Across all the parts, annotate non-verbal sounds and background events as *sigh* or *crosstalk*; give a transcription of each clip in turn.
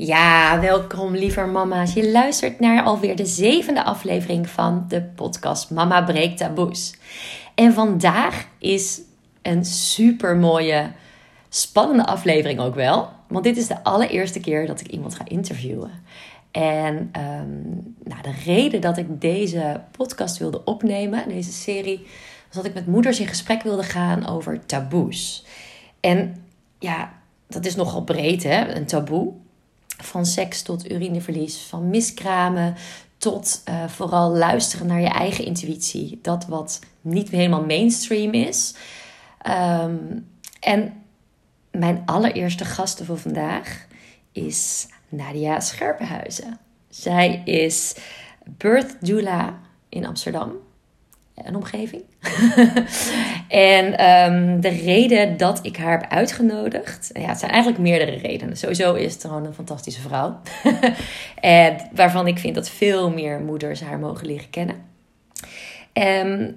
Ja, welkom lieve mama's. Je luistert naar alweer de zevende aflevering van de podcast Mama Breekt Taboes. En vandaag is een super mooie, spannende aflevering ook wel. Want dit is de allereerste keer dat ik iemand ga interviewen. En um, nou, de reden dat ik deze podcast wilde opnemen, deze serie, was dat ik met moeders in gesprek wilde gaan over taboes. En ja, dat is nogal breed, hè? Een taboe. Van seks tot urineverlies, van miskramen tot uh, vooral luisteren naar je eigen intuïtie. Dat wat niet helemaal mainstream is. Um, en mijn allereerste gasten voor vandaag is Nadia Scherpenhuizen. Zij is birth doula in Amsterdam en omgeving. *laughs* en um, de reden dat ik haar heb uitgenodigd, ja, het zijn eigenlijk meerdere redenen. Sowieso is het gewoon een fantastische vrouw. *laughs* en waarvan ik vind dat veel meer moeders haar mogen leren kennen. Um,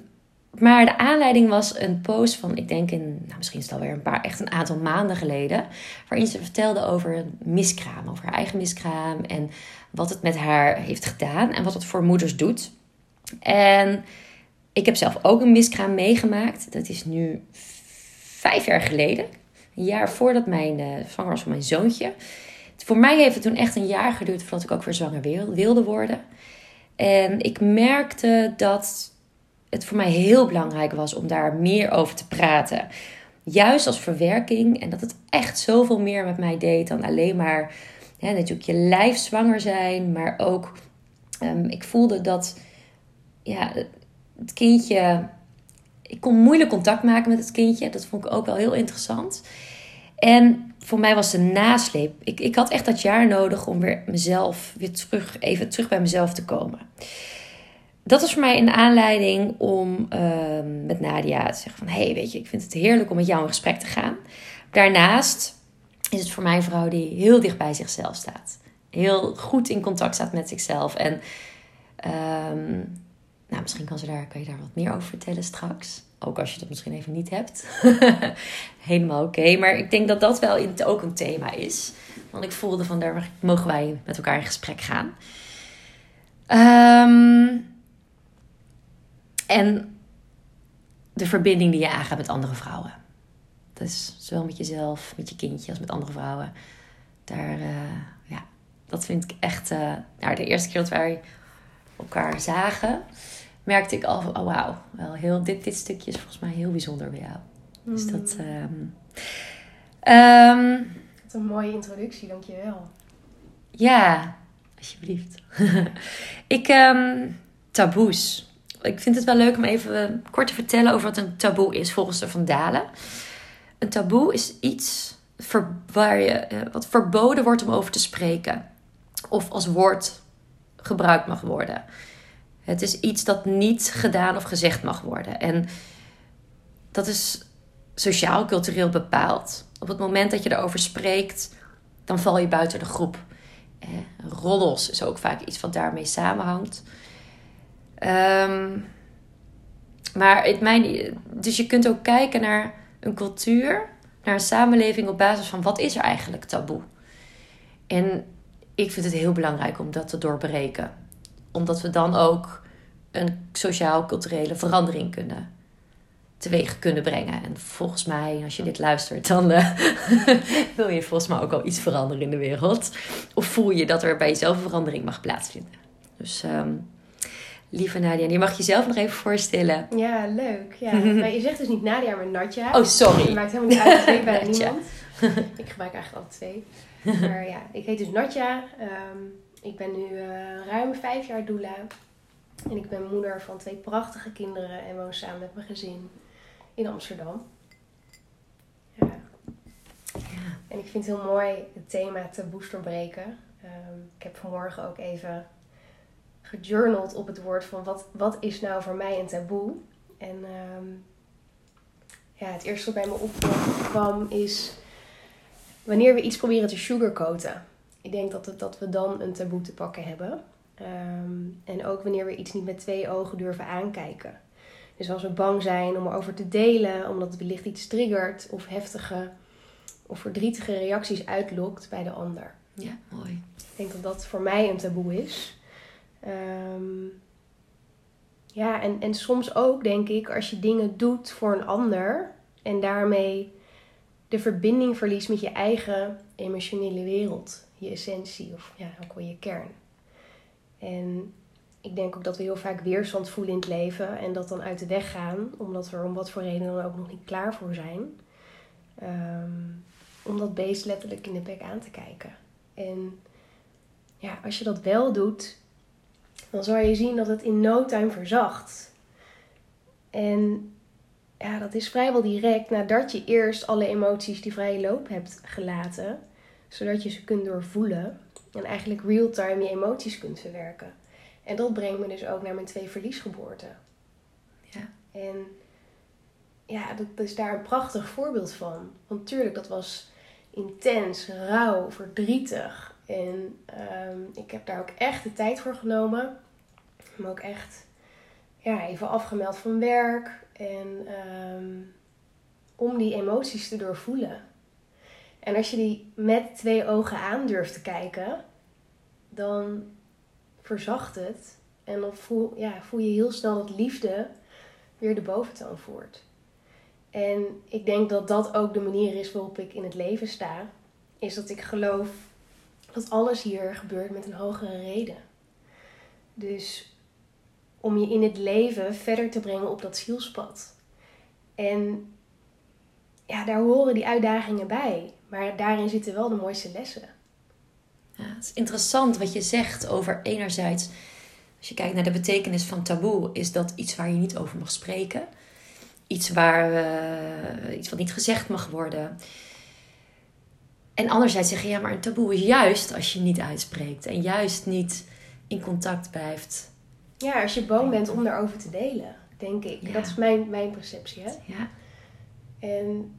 maar de aanleiding was een post van, ik denk in, nou misschien is het alweer een paar, echt een aantal maanden geleden. Waarin ze vertelde over miskraam, over haar eigen miskraam. En wat het met haar heeft gedaan en wat het voor moeders doet. En ik heb zelf ook een miskraam meegemaakt. Dat is nu vijf jaar geleden. Een jaar voordat mijn uh, zwanger was van mijn zoontje. Voor mij heeft het toen echt een jaar geduurd voordat ik ook weer zwanger wilde worden. En ik merkte dat het voor mij heel belangrijk was om daar meer over te praten. Juist als verwerking. En dat het echt zoveel meer met mij deed dan alleen maar ja, natuurlijk je lijf zwanger zijn. Maar ook, um, ik voelde dat ja, het kindje. Ik kon moeilijk contact maken met het kindje. Dat vond ik ook wel heel interessant. En voor mij was de nasleep. Ik, ik had echt dat jaar nodig om weer mezelf weer terug, even terug bij mezelf te komen. Dat was voor mij een aanleiding om uh, met Nadia te zeggen van... hé, hey, weet je, ik vind het heerlijk om met jou in gesprek te gaan. Daarnaast is het voor mij een vrouw die heel dicht bij zichzelf staat. Heel goed in contact staat met zichzelf. En um, nou, misschien kan, ze daar, kan je daar wat meer over vertellen straks. Ook als je dat misschien even niet hebt. *laughs* Helemaal oké. Maar ik denk dat dat wel in, ook een thema is. Want ik voelde van daar mogen wij met elkaar in gesprek gaan. Um, en de verbinding die je aangaat met andere vrouwen. Dus zowel met jezelf, met je kindje als met andere vrouwen. Daar, uh, ja, dat vind ik echt. Uh, nou, de eerste keer dat wij elkaar zagen, merkte ik al van, oh wauw, wel heel, dit, dit stukje is volgens mij heel bijzonder bij jou. Mm. Dus dat... Um, um, Wat een mooie introductie, dankjewel. Ja, alsjeblieft. *laughs* ik, um, taboes. Ik vind het wel leuk om even kort te vertellen over wat een taboe is volgens de Vandalen. Een taboe is iets waar je, eh, wat verboden wordt om over te spreken. Of als woord gebruikt mag worden. Het is iets dat niet gedaan of gezegd mag worden. En dat is sociaal-cultureel bepaald. Op het moment dat je erover spreekt, dan val je buiten de groep. Roddels is ook vaak iets wat daarmee samenhangt. Um, maar het, dus je kunt ook kijken naar een cultuur, naar een samenleving op basis van wat is er eigenlijk taboe. En ik vind het heel belangrijk om dat te doorbreken. Omdat we dan ook een sociaal-culturele verandering kunnen teweeg kunnen brengen. En volgens mij, als je dit luistert, dan uh, *laughs* wil je volgens mij ook al iets veranderen in de wereld. Of voel je dat er bij jezelf een verandering mag plaatsvinden. Dus um, lieve Nadia, je mag jezelf nog even voorstellen. Ja, leuk. Ja. *laughs* maar je zegt dus niet Nadia, maar Nadja. Oh, sorry. Je maakt helemaal niet uit, twee bij niemand. *laughs* ik gebruik eigenlijk altijd twee. Maar ja, ik heet dus Nadja. Um, ik ben nu uh, ruim vijf jaar doula. En ik ben moeder van twee prachtige kinderen en woon samen met mijn gezin in Amsterdam. Ja. En ik vind het heel mooi het thema taboes doorbreken. Um, ik heb vanmorgen ook even gejournald op het woord van wat, wat is nou voor mij een taboe. En um, ja, het eerste wat bij me opkwam is wanneer we iets proberen te sugarcoaten. Ik denk dat, dat we dan een taboe te pakken hebben. Um, en ook wanneer we iets niet met twee ogen durven aankijken. Dus als we bang zijn om erover te delen, omdat het wellicht iets triggert of heftige of verdrietige reacties uitlokt bij de ander. Ja, mooi. Ik denk dat dat voor mij een taboe is. Ehm, ja, en, en soms ook denk ik, als je dingen doet voor een ander en daarmee de verbinding verliest met je eigen emotionele wereld, je essentie of ja, ook wel je kern. En ik denk ook dat we heel vaak weerstand voelen in het leven en dat dan uit de weg gaan, omdat we er om wat voor reden dan ook nog niet klaar voor zijn. Um, om dat beest letterlijk in de bek aan te kijken. En ja, als je dat wel doet, dan zal je zien dat het in no time verzacht. En ja, dat is vrijwel direct nadat je eerst alle emoties die vrije loop hebt gelaten, zodat je ze kunt doorvoelen en eigenlijk real-time je emoties kunt verwerken. En dat brengt me dus ook naar mijn twee verliesgeboorten. Ja. En ja, dat is daar een prachtig voorbeeld van. Want tuurlijk, dat was intens, rauw, verdrietig. En ehm, ik heb daar ook echt de tijd voor genomen. Me ook echt ja, even afgemeld van werk. En ehm, om die emoties te doorvoelen. En als je die met twee ogen aan durft te kijken, dan verzacht het. En dan voel, ja, voel je heel snel dat liefde weer de boventoon voert. En ik denk dat dat ook de manier is waarop ik in het leven sta. Is dat ik geloof dat alles hier gebeurt met een hogere reden. Dus om je in het leven verder te brengen op dat zielspad. En ja, daar horen die uitdagingen bij. Maar daarin zitten wel de mooiste lessen. Ja, het is interessant wat je zegt over enerzijds, als je kijkt naar de betekenis van taboe, is dat iets waar je niet over mag spreken iets, waar, uh, iets wat niet gezegd mag worden. En anderzijds zeggen, ja, maar een taboe is juist als je niet uitspreekt. En juist niet in contact blijft. Ja, als je bang bent om daarover te delen, denk ik. Dat is mijn, mijn perceptie, hè? Ja. En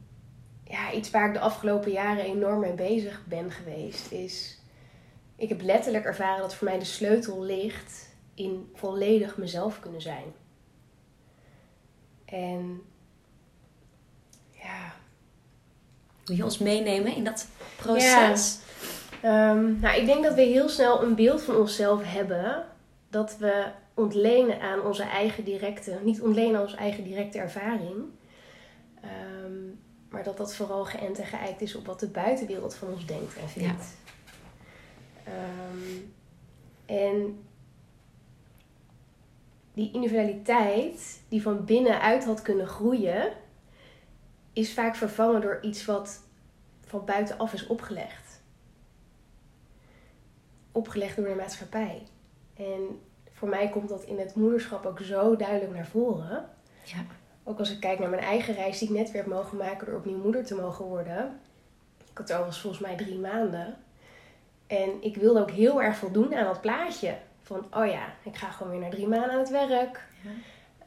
ja, iets waar ik de afgelopen jaren enorm mee bezig ben geweest, is... Ik heb letterlijk ervaren dat voor mij de sleutel ligt in volledig mezelf kunnen zijn. En ja. Wil je ons meenemen in dat proces? Ja. Um, nou, ik denk dat we heel snel een beeld van onszelf hebben dat we ontlenen aan onze eigen directe, niet ontlenen aan onze eigen directe ervaring, um, maar dat dat vooral geënt en geëikt is op wat de buitenwereld van ons denkt en vindt. Ja. Um, en die individualiteit die van binnenuit had kunnen groeien, is vaak vervangen door iets wat van buitenaf is opgelegd. Opgelegd door de maatschappij. En voor mij komt dat in het moederschap ook zo duidelijk naar voren. Ja. Ook als ik kijk naar mijn eigen reis die ik net weer heb mogen maken door opnieuw moeder te mogen worden. Ik had overigens volgens mij drie maanden. En ik wilde ook heel erg voldoen aan dat plaatje. Van, oh ja, ik ga gewoon weer naar drie maanden aan het werk. Ja.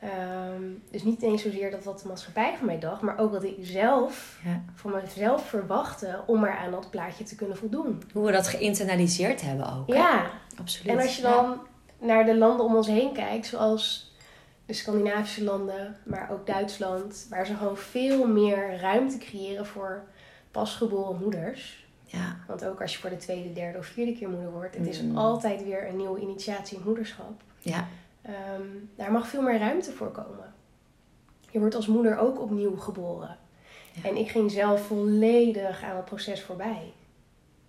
Ehm, dus niet eens zozeer dat wat de maatschappij van mij dacht, maar ook wat ik zelf ja. van mezelf verwachtte om maar aan dat plaatje te kunnen voldoen. Hoe we dat geïnternaliseerd hebben ook. Ja, absoluut. En als je dan naar de landen om ons heen kijkt, zoals de Scandinavische landen, maar ook Duitsland, waar ze gewoon veel meer ruimte creëren voor pasgeboren moeders. Ja. Want ook als je voor de tweede, derde of vierde keer moeder wordt, het is mm. altijd weer een nieuwe initiatie in moederschap. Ja. Ehm, daar mag veel meer ruimte voor komen. Je wordt als moeder ook opnieuw geboren. En ik ging zelf volledig aan het proces voorbij.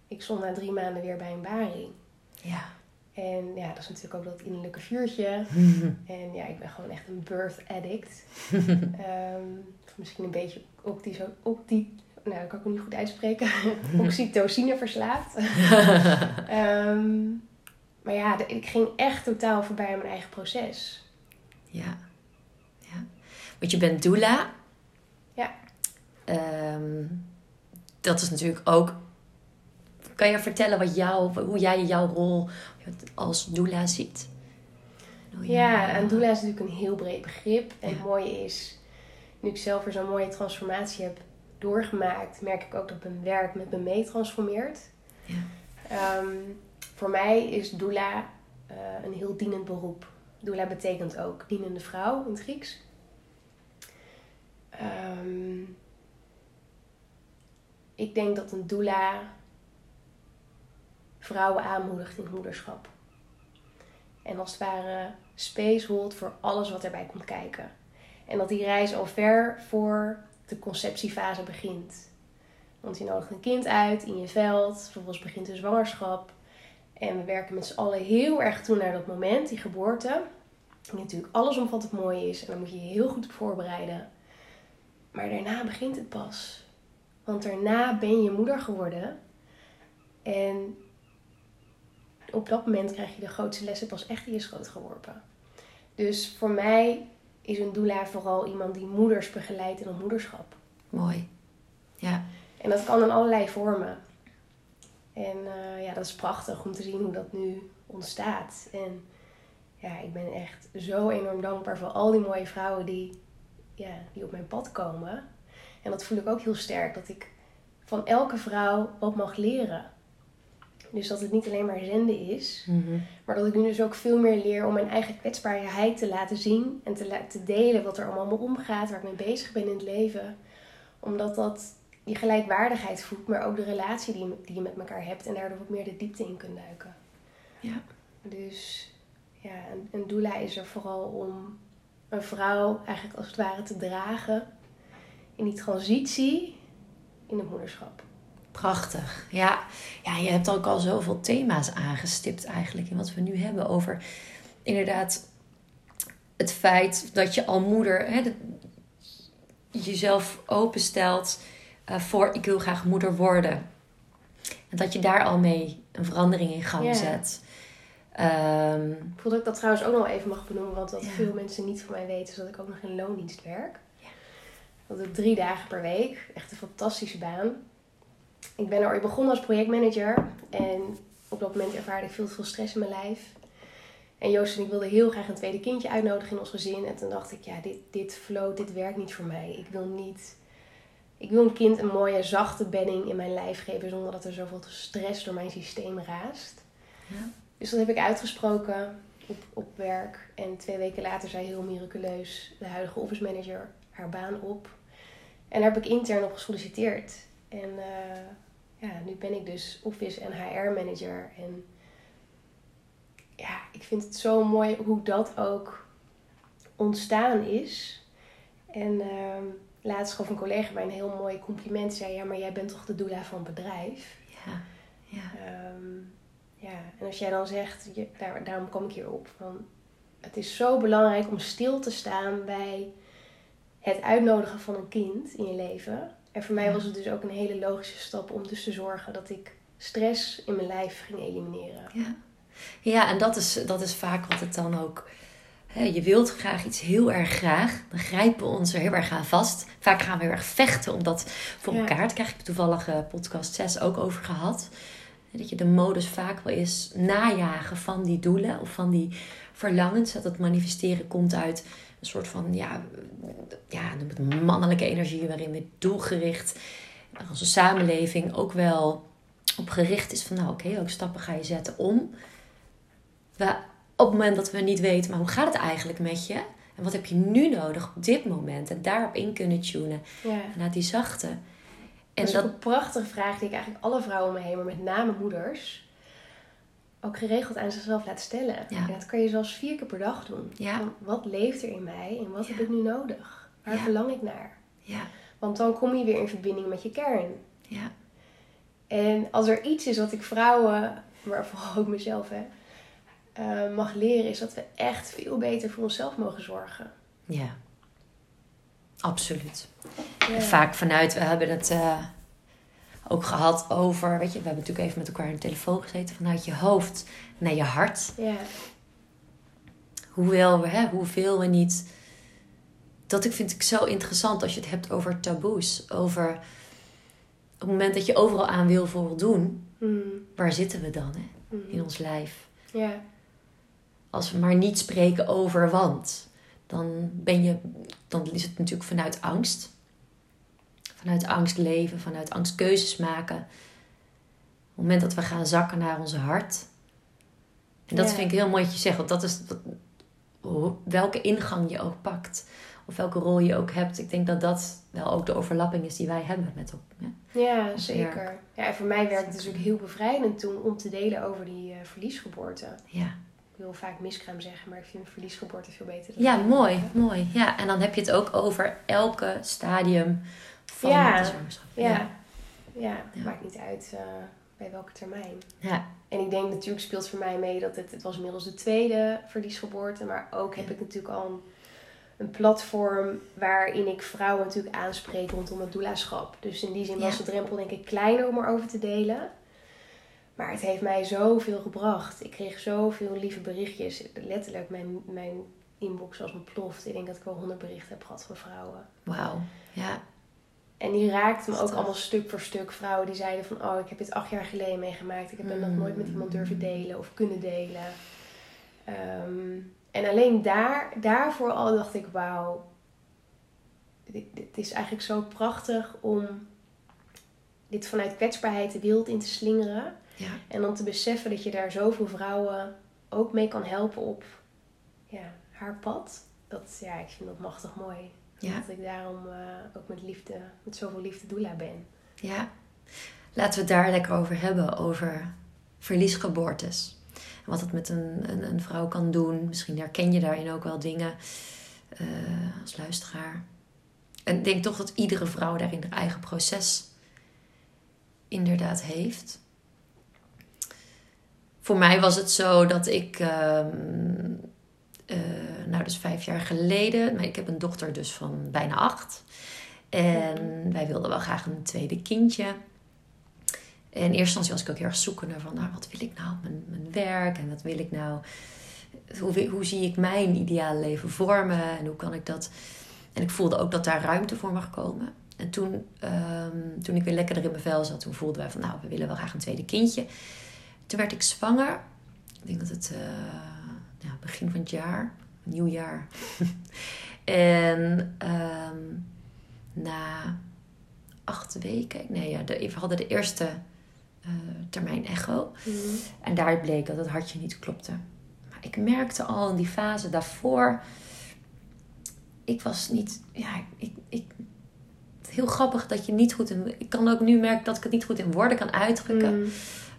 Ik stond na drie maanden weer bij een baring. Ja. En ja, dat is natuurlijk ook dat innerlijke vuurtje. *laughs* en ja, ik ben gewoon echt een birth addict. *laughs* um, misschien een beetje ook die, ook die nou, dat kan ik ook niet goed uitspreken, *laughs* oxytocine verslaafd. um, maar ja, ik ging echt totaal voorbij aan mijn eigen proces. Ja. ja. Want je bent doula. Ja. Um, dat is natuurlijk ook... Kan je vertellen wat jou, hoe jij jouw rol als doula ziet? Ja, en doula is natuurlijk een heel breed begrip. En het mooie is, nu ik zelf weer zo'n mooie transformatie heb doorgemaakt, merk ik ook dat mijn werk met me mee transformeert. Ja. Um, voor mij is doula uh, een heel dienend beroep. Doula betekent ook dienende vrouw in het Grieks. Um, ik denk dat een doula vrouwen aanmoedigt in het moederschap. En als het ware space hold voor alles wat erbij komt kijken. En dat die reis al ver voor de conceptiefase begint. Want je nodigt een kind uit in je veld, vervolgens begint de zwangerschap. En we werken met z'n allen heel erg toe naar dat moment, die geboorte. Die natuurlijk alles omvat het mooie is en daar moet je je heel goed op voorbereiden. Maar daarna begint het pas. Want daarna ben je moeder geworden. En op dat moment krijg je de grootste lessen pas echt in je schoot geworpen. Dus voor mij is een doula vooral iemand die moeders begeleidt in het moederschap. Mooi. Ja. En dat kan in allerlei vormen. En uh, ja, dat is prachtig om te zien hoe dat nu ontstaat. En ja, ik ben echt zo enorm dankbaar voor al die mooie vrouwen die, ja, die op mijn pad komen. En dat voel ik ook heel sterk, dat ik van elke vrouw wat mag leren. Dus dat het niet alleen maar zenden is, Mhm. maar dat ik nu dus ook veel meer leer om mijn eigen kwetsbaarheid te laten zien en te, te delen wat er allemaal me omgaat, waar ik mee bezig ben in het leven. Omdat dat je gelijkwaardigheid voedt, maar ook de relatie die je, die je met elkaar hebt en daardoor wat meer de diepte in kunt duiken. Ja. Dus ja, een, een doula is er vooral om een vrouw eigenlijk als het ware te dragen in die transitie in het moederschap. Prachtig. Ja. ja, je hebt ook al zoveel thema's aangestipt eigenlijk in wat we nu hebben over inderdaad het feit dat je al moeder hè, de- jezelf openstelt eh, voor ik wil graag moeder worden. En dat je daar al mee een verandering in gang zet. Ehm, Ik voel dat ik dat trouwens ook nog even mag benoemen, want wat veel mensen niet van mij weten, is dat ik ook nog in loondienst werk. Ja. Dat ik drie dagen per week. Echt een fantastische baan. Ik ben er ooit begonnen als projectmanager en op dat moment ervaarde ik veel te veel stress in mijn lijf. En Joost en ik wilden heel graag een tweede kindje uitnodigen in ons gezin. En toen dacht ik, ja, dit, dit flow, dit werkt niet voor mij. Ik wil niet... Ik wil een kind een mooie, zachte bedding in mijn lijf geven... zonder dat er zoveel stress door mijn systeem raast. Ja. Dus dat heb ik uitgesproken op, op werk. En twee weken later zei heel miraculeus de huidige office manager haar baan op. En daar heb ik intern op gesolliciteerd. En eh, ja, nu ben ik dus office en HR manager. En ja, ik vind het zo mooi hoe dat ook ontstaan is. En ehm, laatst gaf een collega mij een heel mooi compliment. Zei, ja, maar jij bent toch de doula van het bedrijf? ja, ja, Ehm, ja, en als jij dan zegt, je, daar, daarom kom ik hier op, van, het is zo belangrijk om stil te staan bij het uitnodigen van een kind in je leven. En voor mij was het dus ook een hele logische stap om dus te zorgen dat ik stress in mijn lijf ging elimineren. ja. Ja, en dat is, dat is vaak wat het dan ook. Hè, je wilt graag iets heel erg graag. Dan grijpen we ons er heel erg aan vast. Vaak gaan we heel erg vechten om dat voor Ja. elkaar te krijgen. Ik heb toevallig eh, podcast 6 ook over gehad. Dat je de modus vaak wel is najagen van die doelen of van die verlangens. Dat het manifesteren komt uit een soort van, ja, ja noem het mannelijke energie. Waarin we doelgericht, onze samenleving ook wel op gericht is van, nou oké, welke stappen ga je zetten om we, op het moment dat we niet weten, maar hoe gaat het eigenlijk met je? En wat heb je nu nodig op dit moment? En daarop in kunnen tunen. Ja. Naar die zachte. En dat is dat, een prachtige vraag die ik eigenlijk alle vrouwen om me heen, maar met name moeders, ook geregeld aan zichzelf laat stellen. Ja. En dat kan je zelfs vier keer per dag doen. Ja. Van, wat leeft er in mij en wat heb ik nu nodig? Waar verlang ik naar? ja, Want dan kom je weer in verbinding met je kern. ja, En als er iets is wat ik vrouwen, maar vooral ook mezelf, hè, eh, mag leren, is dat we echt veel beter voor onszelf mogen zorgen. ja. Absoluut. Vaak vanuit, we hebben het eh, ook gehad over, weet je, we hebben natuurlijk even met elkaar aan de telefoon gezeten. Vanuit je hoofd naar je hart. Ja, Hoewel we, hè, hoeveel we niet. Dat ik vind ik zo interessant als je het hebt over taboes. Over op het moment dat je overal aan wil voldoen, Hmm. waar zitten we dan hè? Hmm. in ons lijf? ja. Als we maar niet spreken over want, dan, ben je, dan is het natuurlijk vanuit angst. Vanuit angst leven, vanuit angst keuzes maken. Op het moment dat we gaan zakken naar onze hart. En dat Ja. vind ik heel mooi dat je zegt, want dat is welke ingang je ook pakt. of welke rol je ook hebt. Ik denk dat dat wel ook de overlapping is die wij hebben met elkaar. Ja, zeker. Ja, en voor mij werkt het natuurlijk heel bevrijdend toen om te delen over die uh, verliesgeboorte. Ja. Ik wil vaak miskraam zeggen, maar ik vind verliesgeboorte veel beter. Dan ja, mooi, mooi. Ja, en dan heb je het ook over elke stadium van ja, de zwangerschap. Ja, ja. ja. maakt niet uit uh, bij welke termijn. Ja. En ik denk natuurlijk speelt voor mij mee dat het, het was inmiddels de tweede verliesgeboorte, maar ook heb ik natuurlijk al een een platform waarin ik vrouwen natuurlijk aanspreek rondom het doulaschap. Dus in die zin was de drempel denk ik kleiner om erover te delen. Maar het heeft mij zoveel gebracht. Ik kreeg zoveel lieve berichtjes. Letterlijk, mijn, mijn inbox was ontploft. Ik denk dat ik wel honderd berichten heb gehad van vrouwen. Wauw, ja. En die raakten me ook allemaal stuk voor stuk. Vrouwen die zeiden van, oh, ik heb dit acht jaar geleden meegemaakt. Ik heb het nog nooit met iemand durven delen of kunnen delen. Um, en alleen daar, daarvoor al dacht ik, wauw, dit, is eigenlijk zo prachtig om dit vanuit kwetsbaarheid de wereld in te slingeren. Ja. En dan te beseffen dat je daar zoveel vrouwen ook mee kan helpen op ja, haar pad. Dat, ja, ik vind dat machtig mooi. Ja. Dat ik daarom uh, ook met liefde, met zoveel liefde doula ben. Ja, laten we het daar lekker over hebben, over verliesgeboortes wat het met een, een, een, vrouw kan doen. Misschien herken je daarin ook wel dingen uh, als luisteraar. En ik denk toch dat iedere vrouw daarin haar eigen proces inderdaad heeft. Voor mij was het zo dat ik, uh, uh, nou dus vijf jaar geleden, maar ik heb een dochter dus van bijna acht. En wij wilden wel graag een tweede kindje. En in eerste instantie was ik ook heel erg zoekende van, nou, wat wil ik nou mijn, mijn werk en wat wil ik nou, hoe, hoe zie ik mijn ideale leven vormen en hoe kan ik dat. En ik voelde ook dat daar ruimte voor mag komen. En toen, um, toen ik weer lekkerder in mijn vel zat, toen voelden wij van, nou, we willen wel graag een tweede kindje. Toen werd ik zwanger. Ik denk dat het uh, ja, begin van het jaar, nieuwjaar. *laughs* en um, na acht weken, nee, ja, de, we hadden de eerste uh, termijn echo. Mhm. En daar bleek dat het hartje niet klopte. Maar ik merkte al in die fase daarvoor. Ik was niet. Ja, ik, ik, heel grappig dat je niet goed in. Ik kan ook nu merken dat ik het niet goed in woorden kan uitdrukken. Mhm.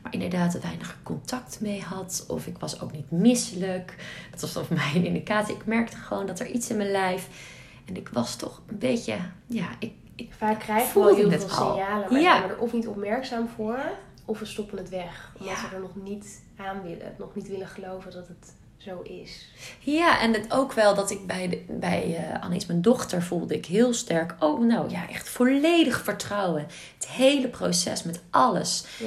Maar inderdaad, weinig contact mee had. Of ik was ook niet misselijk. Dat was dan voor mij een indicatie. Ik merkte gewoon dat er iets in mijn lijf. En ik was toch een beetje. Ja, ik, ik Vaak krijgen we heel veel signalen, maar ja. we er of niet opmerkzaam voor. Of we stoppen het weg. Omdat ja. we er nog niet aan willen. Nog niet willen geloven dat het zo is. Ja, en het ook wel dat ik bij, de, bij uh, Annie's, mijn dochter, voelde ik heel sterk. Oh, nou ja, echt volledig vertrouwen. Het hele proces met alles. Ja.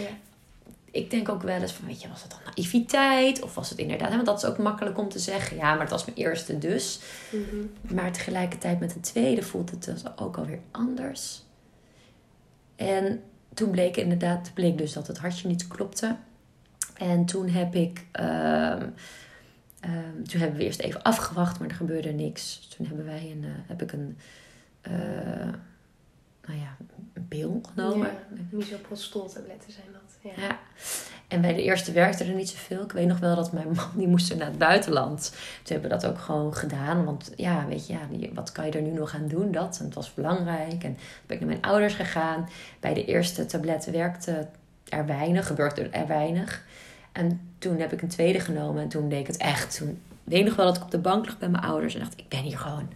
Ik denk ook wel eens van, weet je, was het dan naïviteit? Of was het inderdaad, want dat is ook makkelijk om te zeggen. Ja, maar het was mijn eerste dus. Mhm. Maar tegelijkertijd met een tweede voelt het dus ook alweer anders. En toen bleek inderdaad, bleek dus dat het hartje niet klopte. En toen heb ik, ehm, ehm, toen hebben we eerst even afgewacht, maar er gebeurde niks. Toen hebben wij een, uh, heb ik een, uh, nou ja, een pil genomen. Ja, misoprostol-tabletten zijn dat. Ja. ja. En bij de eerste werkte er niet zoveel. Ik weet nog wel dat mijn *laughs* man, die moest naar het buitenland. Toen hebben we dat ook gewoon gedaan. Want ja, weet je, ja, wat kan je er nu nog aan doen? Dat. En het was belangrijk. En toen ben ik naar mijn ouders gegaan. Bij de eerste tabletten werkte er weinig, gebeurde er weinig. En toen heb ik een tweede genomen. En toen deed ik het echt. Toen weet ik nog wel dat ik op de bank lag bij mijn ouders. En dacht, ik ben hier gewoon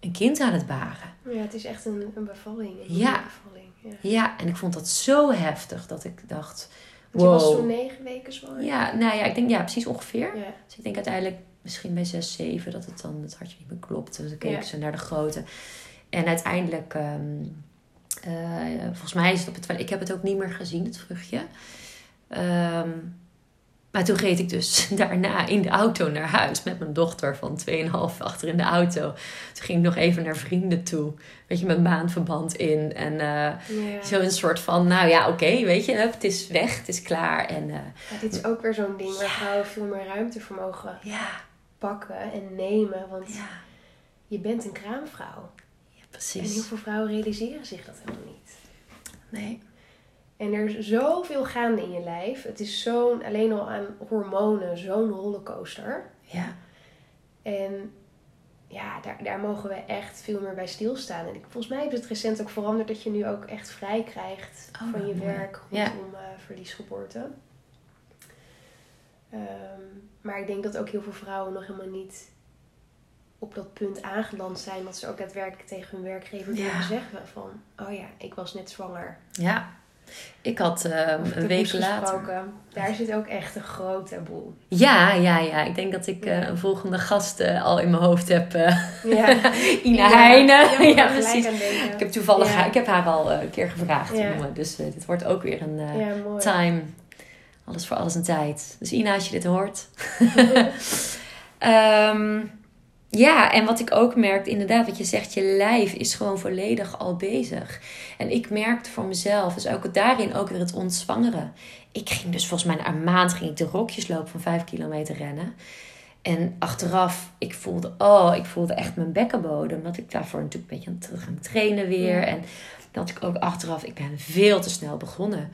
een kind aan het baren. Ja, het is echt een, een bevalling. Een ja. Bevalling. Ja. ja, en ik vond dat zo heftig dat ik dacht Wow. Je was toen negen weken zwanger? Ja, nou ja, ik denk ja, precies ongeveer. Dus ik denk uiteindelijk misschien bij zes, zeven dat het dan het hartje niet meer klopte. Dus dan keken ze naar de grote. En uiteindelijk, um, uh, volgens mij is het op het Ik heb het ook niet meer gezien, het vruchtje. Um, maar toen reed ik dus *laughs* daarna in de auto naar huis met mijn dochter van 2,5 achter in de auto. Toen ging ik nog even naar vrienden toe. Weet je, met maandverband in. En uh, zo een soort van, nou ja, oké, weet je, het is weg, het is klaar. En, uh, ja, dit is ook weer zo'n ding waar vrouwen veel meer ruimte voor mogen ja. pakken en nemen. Want je bent een kraamvrouw. Ja, precies. En heel veel vrouwen realiseren zich dat helemaal niet. Nee. En er is zoveel gaande in je lijf. Het is zo'n, alleen al aan hormonen, zo'n rollercoaster. Ja. En ja, daar, daar mogen we echt veel meer bij stilstaan. En ik, volgens mij is het recent ook veranderd dat je nu ook echt vrij krijgt Oh, van je mooi. werk Ja. rondom eh, verliesgeboorte. Ehm, maar ik denk dat ook heel veel vrouwen nog helemaal niet op dat punt aangeland zijn dat ze ook daadwerkelijk tegen hun werkgever Ja. zeggen van, oh ja, ik was net zwanger. Ja. Ik had ehm, een week later. Daar zit ook echt een groot taboe. Ja, ja, ja. Ik denk dat ik eh, een volgende gast eh, al in mijn hoofd heb. eh, Ja. *laughs* Ina Heijnen. Ja, Ja, *laughs* ja, precies. Ik heb toevallig Ja. ik heb haar al een keer gevraagd. Dus dit wordt ook weer een time. Alles voor alles een tijd. Dus Ina, als je dit hoort. *laughs* Ehm, ja, en wat ik ook merkte, inderdaad, wat je zegt, je lijf is gewoon volledig al bezig. En ik merkte voor mezelf, dus ook daarin ook weer het ontzwangeren. Ik ging dus volgens mij na een maand ging ik de rokjes lopen van vijf kilometer rennen. En achteraf, ik voelde, oh, ik voelde echt mijn bekkenbodem. Want ik daarvoor natuurlijk een beetje aan het gaan trainen weer. En dat ik ook achteraf, ik ben veel te snel begonnen.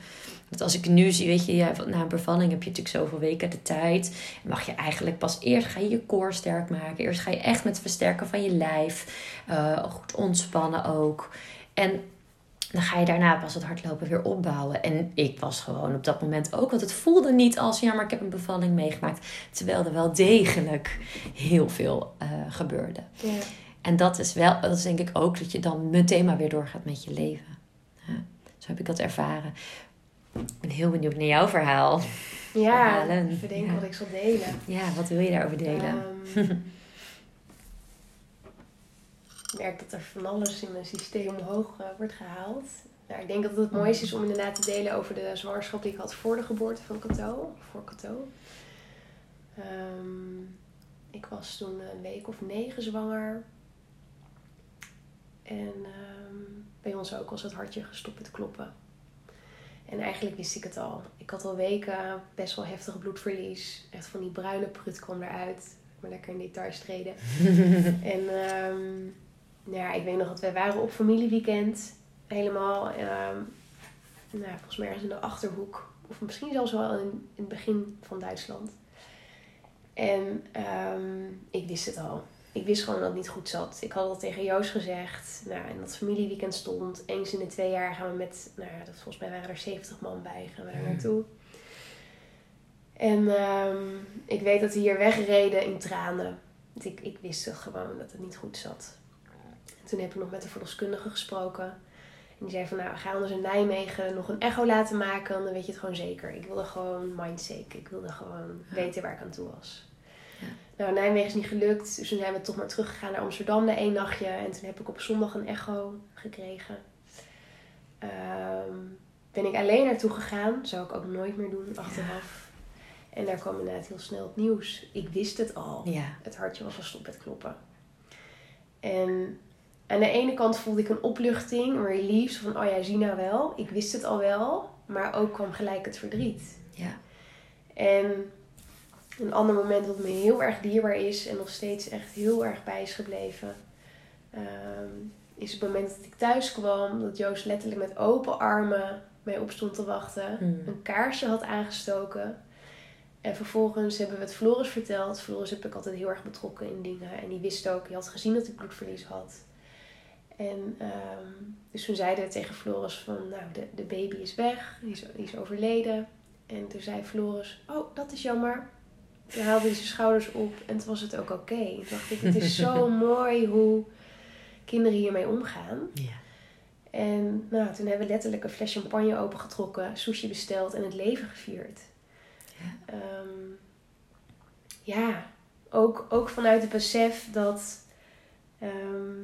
Want als ik nu zie, weet je, ja, na een bevalling heb je natuurlijk zoveel weken de tijd. Mag je eigenlijk pas eerst ga je je core sterk maken. Eerst ga je echt met het versterken van je lijf. eh, goed ontspannen ook. En dan ga je daarna pas het hardlopen weer opbouwen. En ik was gewoon op dat moment ook. Want het voelde niet als, ja, maar ik heb een bevalling meegemaakt. Terwijl er wel degelijk heel veel eh, gebeurde. Ja. En dat is wel, dat is denk ik ook dat je dan meteen maar weer doorgaat met je leven. Ja, zo heb ik dat ervaren. Ik ben heel benieuwd naar jouw verhaal. Ja, Verhalen. ik bedenk Ja. wat ik zal delen. Ja, wat wil je daarover delen? Ehm, *laughs* ik merk dat er van alles in mijn systeem omhoog eh, wordt gehaald. Nou, ik denk dat het het mooiste is om inderdaad te delen over de zwangerschap die ik had voor de geboorte van Cato. Voor Cato. Ehm, ik was toen een week of negen zwanger. En ehm, bij ons ook was het hartje gestopt met kloppen. En eigenlijk wist ik het al. Ik had al weken best wel heftig bloedverlies. Echt van die bruine prut kwam eruit. Maar lekker in details treden. *laughs* en ehm, nou ja, ik weet nog dat wij waren op familieweekend. Helemaal, ehm, nou, volgens mij ergens in de Achterhoek. Of misschien zelfs wel in, in het begin van Duitsland. En ik wist het al. Ik wist gewoon dat het niet goed zat. Ik had al tegen Joost gezegd. Nou, en dat familieweekend stond. Eens in de twee jaar gaan we met, nou ja, dat, volgens mij waren er 70 man bij. Gaan we daar naartoe. En ehm, ik weet dat we hier wegreden in tranen. Want ik, ik wist gewoon dat het niet goed zat. En toen heb ik nog met de verloskundige gesproken. En die zei van, nou, ga anders in Nijmegen nog een echo laten maken. Dan weet je het gewoon zeker. Ik wilde gewoon mindsake. Ik wilde gewoon weten waar ik aan toe was. Ja. Nou, Nijmegen is niet gelukt. Dus toen zijn we toch maar teruggegaan naar Amsterdam na één nachtje. En toen heb ik op zondag een echo gekregen. Ehm, ben ik alleen naartoe gegaan. Zou ik ook nooit meer doen achteraf. En daar kwam inderdaad heel snel het nieuws. Ik wist het al. Het hartje was gestopt met kloppen. En aan de ene kant voelde ik een opluchting, een relief. Van, oh ja, zie nou wel. Ik wist het al wel. Maar ook kwam gelijk het verdriet. ja, En een ander moment dat me heel erg dierbaar is. En nog steeds echt heel erg bij is gebleven. ehm, is het moment dat ik thuis kwam. Dat Joost letterlijk met open armen mij op stond te wachten. Hmm. Een kaarsje had aangestoken. En vervolgens hebben we het Floris verteld. Floris heb ik altijd heel erg betrokken in dingen. En die wist ook, die had gezien dat ik bloedverlies had. En ehm, dus toen zeiden we tegen Floris van, nou, de, de baby is weg. Die is, die is overleden. En toen zei Floris, oh, dat is jammer. Toen haalde hij zijn schouders op en toen was het ook oké. Toen dacht ik, het is zo *laughs* mooi hoe kinderen hiermee omgaan. ja. En nou, toen hebben we letterlijk een fles champagne opengetrokken, sushi besteld en het leven gevierd. Ja. Ehm, ja, ook, ook vanuit het besef dat, ehm,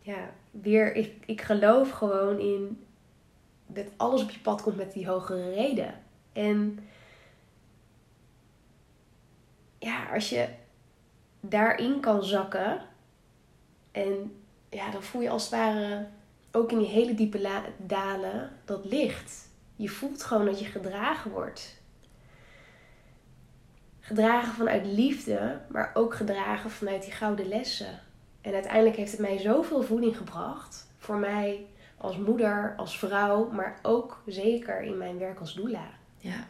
ja, weer, ik, ik geloof gewoon in dat alles op je pad komt met die hogere reden. En ja, als je daarin kan zakken en ja, dan voel je als het ware ook in die hele diepe dalen dat licht. Je voelt gewoon dat je gedragen wordt. Gedragen vanuit liefde, maar ook gedragen vanuit die gouden lessen. En uiteindelijk heeft het mij zoveel voeding gebracht. Voor mij als moeder, als vrouw, maar ook zeker in mijn werk als doula. ja.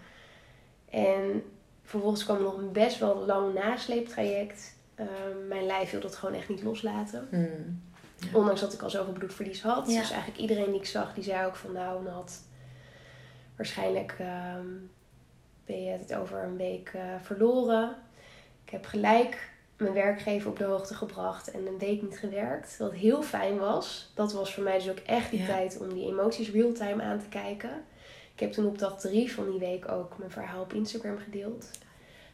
En vervolgens kwam nog een best wel lang nasleeptraject. Ehm, mijn lijf wilde het gewoon echt niet loslaten. Mm. Ja. Ondanks dat ik al zoveel bloedverlies had. Ja. Dus eigenlijk iedereen die ik zag, die zei ook van nou, Nat, waarschijnlijk ehm, ben je het over een week eh, verloren. Ik heb gelijk mijn werkgever op de hoogte gebracht en een week niet gewerkt. Wat heel fijn was. Dat was voor mij dus ook echt die Ja. tijd om die emoties real-time aan te kijken. Ik heb toen op dag drie van die week ook mijn verhaal op Instagram gedeeld.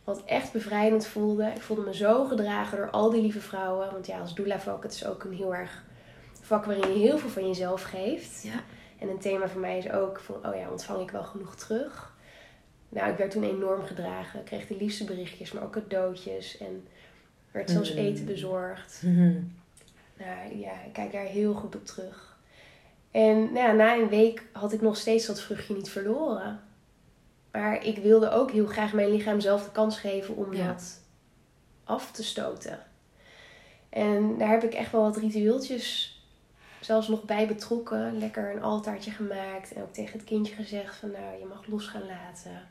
Wat echt bevrijdend voelde. Ik voelde me zo gedragen door al die lieve vrouwen. Want ja, als doula vak, het is ook een heel erg vak waarin je heel veel van jezelf geeft. Ja. En een thema voor mij is ook van, oh ja, ontvang ik wel genoeg terug? Nou, ik werd toen enorm gedragen. Ik kreeg de liefste berichtjes, maar ook cadeautjes. En werd zelfs Mm. eten bezorgd. Mhm. Nou ja, ik kijk daar heel goed op terug. En nou ja, na een week had ik nog steeds dat vruchtje niet verloren. Maar ik wilde ook heel graag mijn lichaam zelf de kans geven om Ja. dat af te stoten. En daar heb ik echt wel wat ritueeltjes zelfs nog bij betrokken. Lekker een altaartje gemaakt. En ook tegen het kindje gezegd van nou, je mag los gaan laten.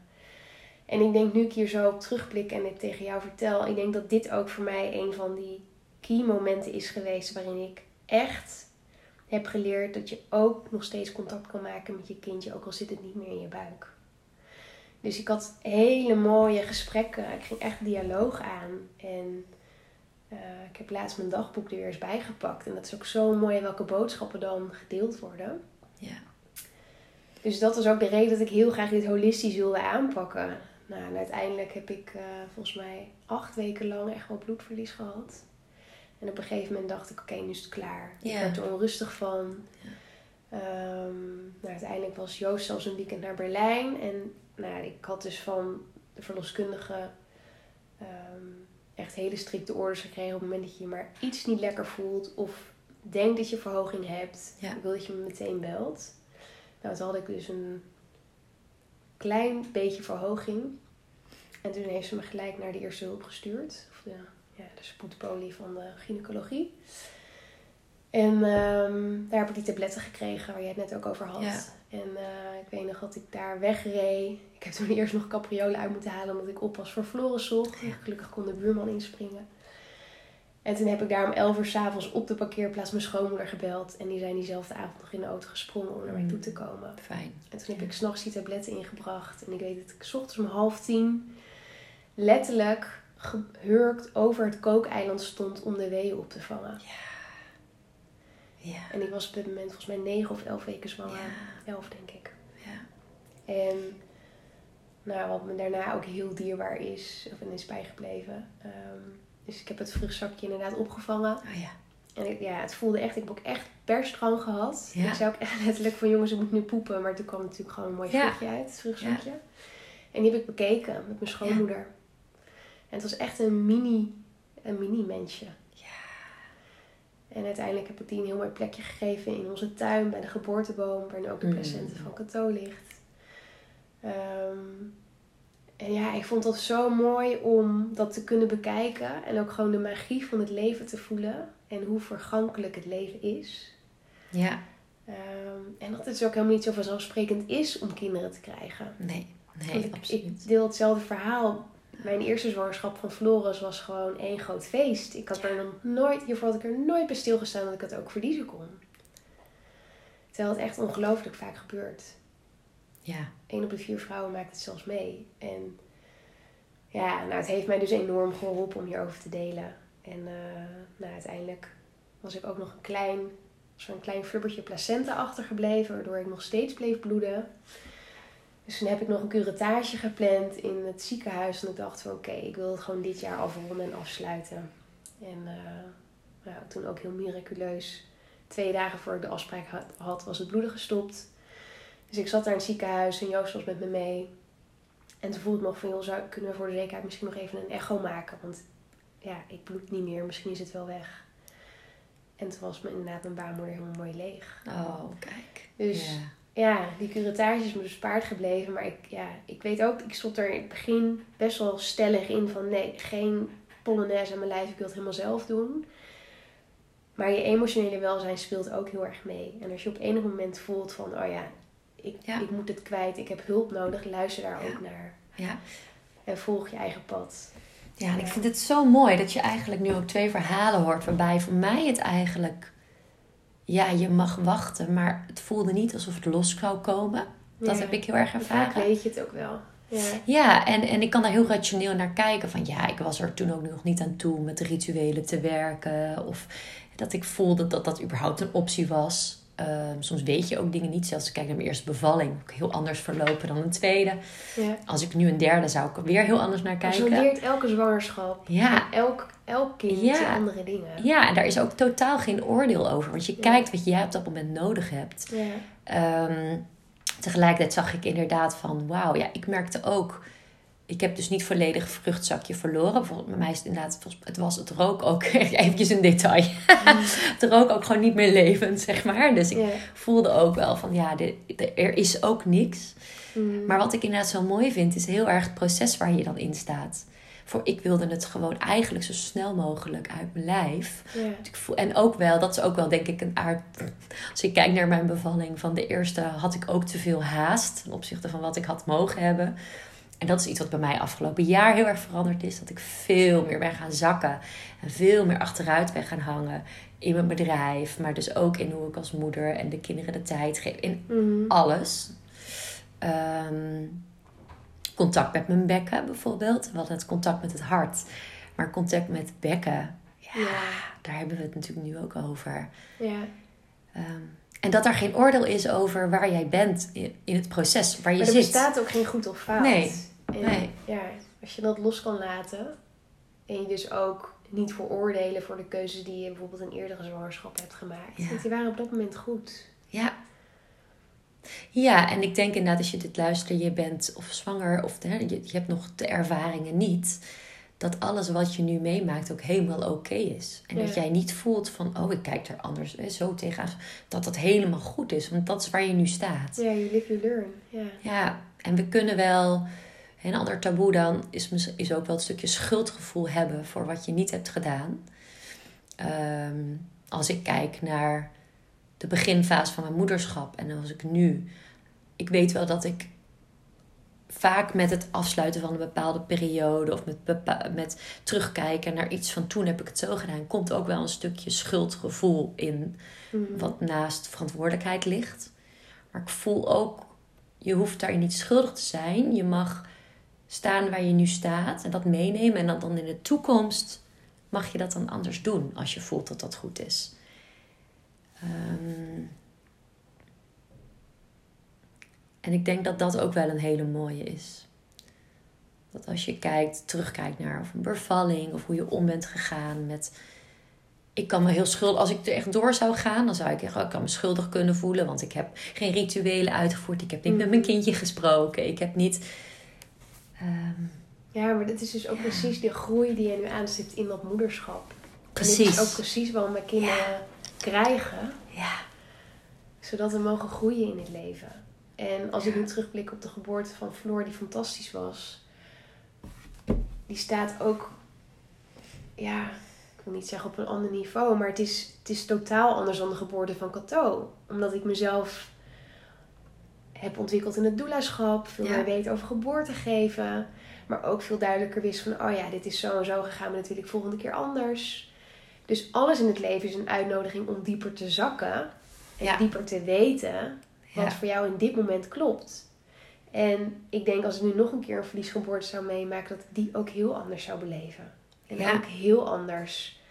En ik denk nu ik hier zo op terugblik en het tegen jou vertel. Ik denk dat dit ook voor mij een van die key momenten is geweest. Waarin ik echt heb geleerd dat je ook nog steeds contact kan maken met je kindje. Ook al zit het niet meer in je buik. Dus ik had hele mooie gesprekken. Ik ging echt dialoog aan. En eh, ik heb laatst mijn dagboek er weer eens bijgepakt. En dat is ook zo mooi welke boodschappen dan gedeeld worden. Ja. Dus dat was ook de reden dat ik heel graag dit holistisch wilde aanpakken. Nou, en uiteindelijk heb ik eh, volgens mij acht weken lang echt wel bloedverlies gehad. En op een gegeven moment dacht ik, oké, nu is het klaar. Ik Ja. werd er onrustig van. Ehm, nou, uiteindelijk was Joost zelfs een weekend naar Berlijn. En nou, ik had dus van de verloskundige ehm, echt hele strikte orders gekregen. Op het moment dat je je maar iets niet lekker voelt of denkt dat je verhoging hebt. Ja. Ik wil dat je me meteen belt. Nou, toen had ik dus een klein beetje verhoging. En toen heeft ze me gelijk naar de eerste hulp gestuurd. Of de, ja, de spoedpolie van de gynaecologie. En ehm, daar heb ik die tabletten gekregen waar jij het net ook over had. Ja. En eh, ik weet nog dat ik daar wegreed. Ik heb toen *laughs* eerst nog capriolen uit moeten halen omdat ik oppas voor Floris zocht. Gelukkig kon de buurman inspringen. En toen heb ik daar om 11 uur s'avonds op de parkeerplaats mijn schoonmoeder gebeld. En die zijn diezelfde avond nog in de auto gesprongen om naar mij toe te komen. Fijn. En toen heb ik s'nachts die tabletten ingebracht. En ik weet dat ik s ochtends om half tien letterlijk gehurkt over het kookeiland stond om de weeën op te vangen. Ja. En ik was op dit moment volgens mij negen of elf weken zwanger. Ja. Elf denk ik. Ja. En nou, wat me daarna ook heel dierbaar is, of en is bijgebleven. ehm, dus ik heb het vruchtzakje inderdaad opgevangen. Oh ja. En ik, ja, het voelde echt, ik heb ook echt persdrang gehad. Ja. Ik zei ook echt *laughs* letterlijk van jongens, ik moet nu poepen. Maar toen kwam natuurlijk gewoon een mooi Ja. vruchtje uit, het vruchtzakje. En die heb ik bekeken met mijn schoonmoeder. En het was echt een mini, een mini mensje. Ja. En uiteindelijk heb ik die een heel mooi plekje gegeven in onze tuin bij de geboorteboom, waar nu ook de Mm. placenta van Cato ligt. Ehm, en ja, ik vond dat zo mooi om dat te kunnen bekijken en ook gewoon de magie van het leven te voelen en hoe vergankelijk het leven is. Ja. Ehm, en dat het dus ook helemaal niet zo vanzelfsprekend is om kinderen te krijgen. Nee. Nee, ik, absoluut. ik deel hetzelfde verhaal. Mijn eerste zwangerschap van Floris was gewoon één groot feest. Ik had er nog nooit, hiervoor had ik er nooit bij stilgestaan dat ik het ook verliezen kon. Terwijl het echt ongelooflijk vaak gebeurt. Ja. Eén op de vier vrouwen maakt het zelfs mee. En ja, nou, het heeft mij dus enorm geholpen om hierover te delen. En eh, nou, uiteindelijk was ik ook nog een klein, een klein flubbertje placenta achtergebleven, waardoor ik nog steeds bleef bloeden. Dus toen heb ik nog een curettage gepland in het ziekenhuis. En ik dacht van oké, ik wil het gewoon dit jaar afronden en afsluiten. En eh, nou, toen ook heel miraculeus. Twee dagen voor ik de afspraak had, was het bloeden gestopt. Dus ik zat daar in het ziekenhuis en Joost was met me mee. En toen voelde ik nog van, joh, zou, kunnen we voor de zekerheid misschien nog even een echo maken? Want ja, ik bloed niet meer, misschien is het wel weg. En toen was me inderdaad mijn baarmoeder helemaal mooi leeg. Oh, kijk. Dus. Ja, die curettage is me bespaard gebleven. Maar ik, ja, ik weet ook, ik stond er in het begin best wel stellig in van nee, geen polonaise aan mijn lijf. Ik wil het helemaal zelf doen. Maar je emotionele welzijn speelt ook heel erg mee. En als je op enig moment voelt van, oh ja, ik, Ja. ik moet het kwijt, ik heb hulp nodig, luister daar Ja. ook naar. Ja. En volg je eigen pad. Ja, en ik vind het zo mooi dat je eigenlijk nu ook twee verhalen hoort. Waarbij voor mij het eigenlijk... Ja, je mag wachten, maar het voelde niet alsof het los zou komen. Dat heb ik heel erg ervaren. Vaak weet je het ook wel. Ja, ja en, en ik kan daar heel rationeel naar kijken. Van ja, ik was er toen ook nog niet aan toe met de rituelen te werken. Of dat ik voelde dat dat überhaupt een optie was. Ehm, soms weet je ook dingen niet. Zelfs als ik kijk naar mijn eerste bevalling, ook heel anders verlopen dan een tweede. Ja. Als ik nu een derde zou ik er weer heel anders naar kijken. Zo leert elke zwangerschap. Ja. Elk, elk kind ja. andere dingen. Ja, en daar is ook totaal geen oordeel over. Want je kijkt wat jij op dat moment nodig hebt. Ja. Um, tegelijkertijd zag ik inderdaad van, wauw, ja, ik merkte ook ik heb dus niet volledig vruchtzakje verloren. Bij mij is het inderdaad, het was het rook ook, *laughs* eventjes een detail. Mm. *laughs* het rook ook gewoon niet meer levend, zeg maar. Dus ik voelde ook wel van, ja, er is ook niks. Mm. Maar wat ik inderdaad zo mooi vind, is heel erg het proces waar je dan in staat. Voor ik wilde het gewoon eigenlijk zo snel mogelijk uit mijn lijf. Ik voel, en ook wel, dat is ook wel denk ik een aard. Als ik kijk naar mijn bevalling van de eerste, had ik ook te veel haast ten opzichte van wat ik had mogen hebben. En dat is iets wat bij mij afgelopen jaar heel erg veranderd is. Dat ik veel meer ben gaan zakken. En veel meer achteruit ben gaan hangen. In mijn bedrijf. Maar dus ook in hoe ik als moeder en de kinderen de tijd geef. In mhm. alles. Ehm, contact met mijn bekken bijvoorbeeld. Hadden het contact met het hart. Maar contact met bekken. Ja, daar hebben we het natuurlijk nu ook over. Ja. Ehm, en dat er geen oordeel is over waar jij bent in, het proces, waar je maar er zit. Er bestaat ook geen goed of fout. Nee. En ja, als je dat los kan laten en je dus ook niet veroordelen voor de keuzes die je bijvoorbeeld in eerdere zwangerschap hebt gemaakt. Ja. Want die waren op dat moment goed. Ja. Ja, en ik denk inderdaad als je dit luistert, je bent of zwanger of hè, je, je hebt nog de ervaringen niet dat alles wat je nu meemaakt ook helemaal oké is. En dat jij niet voelt van, oh, ik kijk er anders hè, zo tegenaan. Dat dat helemaal goed is, want dat is waar je nu staat. Ja, you live, you learn. Ja, ja en we kunnen wel een ander taboe dan is, is ook wel het stukje schuldgevoel hebben voor wat je niet hebt gedaan. Ehm, als ik kijk naar de beginfase van mijn moederschap en als ik nu. Ik weet wel dat ik vaak met het afsluiten van een bepaalde periode of met, met terugkijken naar iets van toen heb ik het zo gedaan, komt ook wel een stukje schuldgevoel in, mhm. wat naast verantwoordelijkheid ligt. Maar ik voel ook, je hoeft daarin niet schuldig te zijn. Je mag staan waar je nu staat en dat meenemen. En dan, dan in de toekomst mag je dat dan anders doen als je voelt dat dat goed is. Ehm, en ik denk dat dat ook wel een hele mooie is. Dat als je kijkt, terugkijkt naar of een bevalling of hoe je om bent gegaan met. Ik kan me heel schuldig, als ik er echt door zou gaan, dan zou ik, ik kan me schuldig kunnen voelen, want ik heb geen rituelen uitgevoerd, ik heb niet met mijn mm. kindje gesproken, ik heb niet Ehm, ja, maar dit is dus ook precies de groei die je nu aanzet in dat moederschap. Precies. En dit is ook precies waarom we kinderen krijgen. Ja. Zodat we mogen groeien in het leven. En als ik nu terugblik op de geboorte van Floor, die fantastisch was. Die staat ook, ja, ik wil niet zeggen op een ander niveau, maar het is, het is totaal anders dan de geboorte van Cato. Omdat ik mezelf heb ontwikkeld in het doulaschap. Veel meer weet over geboorte geven. Maar ook veel duidelijker wist van, oh ja, dit is zo en zo gegaan, maar dat wil ik volgende keer anders. Dus alles in het leven is een uitnodiging om dieper te zakken. En dieper te weten wat voor jou in dit moment klopt. En ik denk als ik nu nog een keer een verliesgeboorte zou meemaken, dat ik die ook heel anders zou beleven. En ook heel anders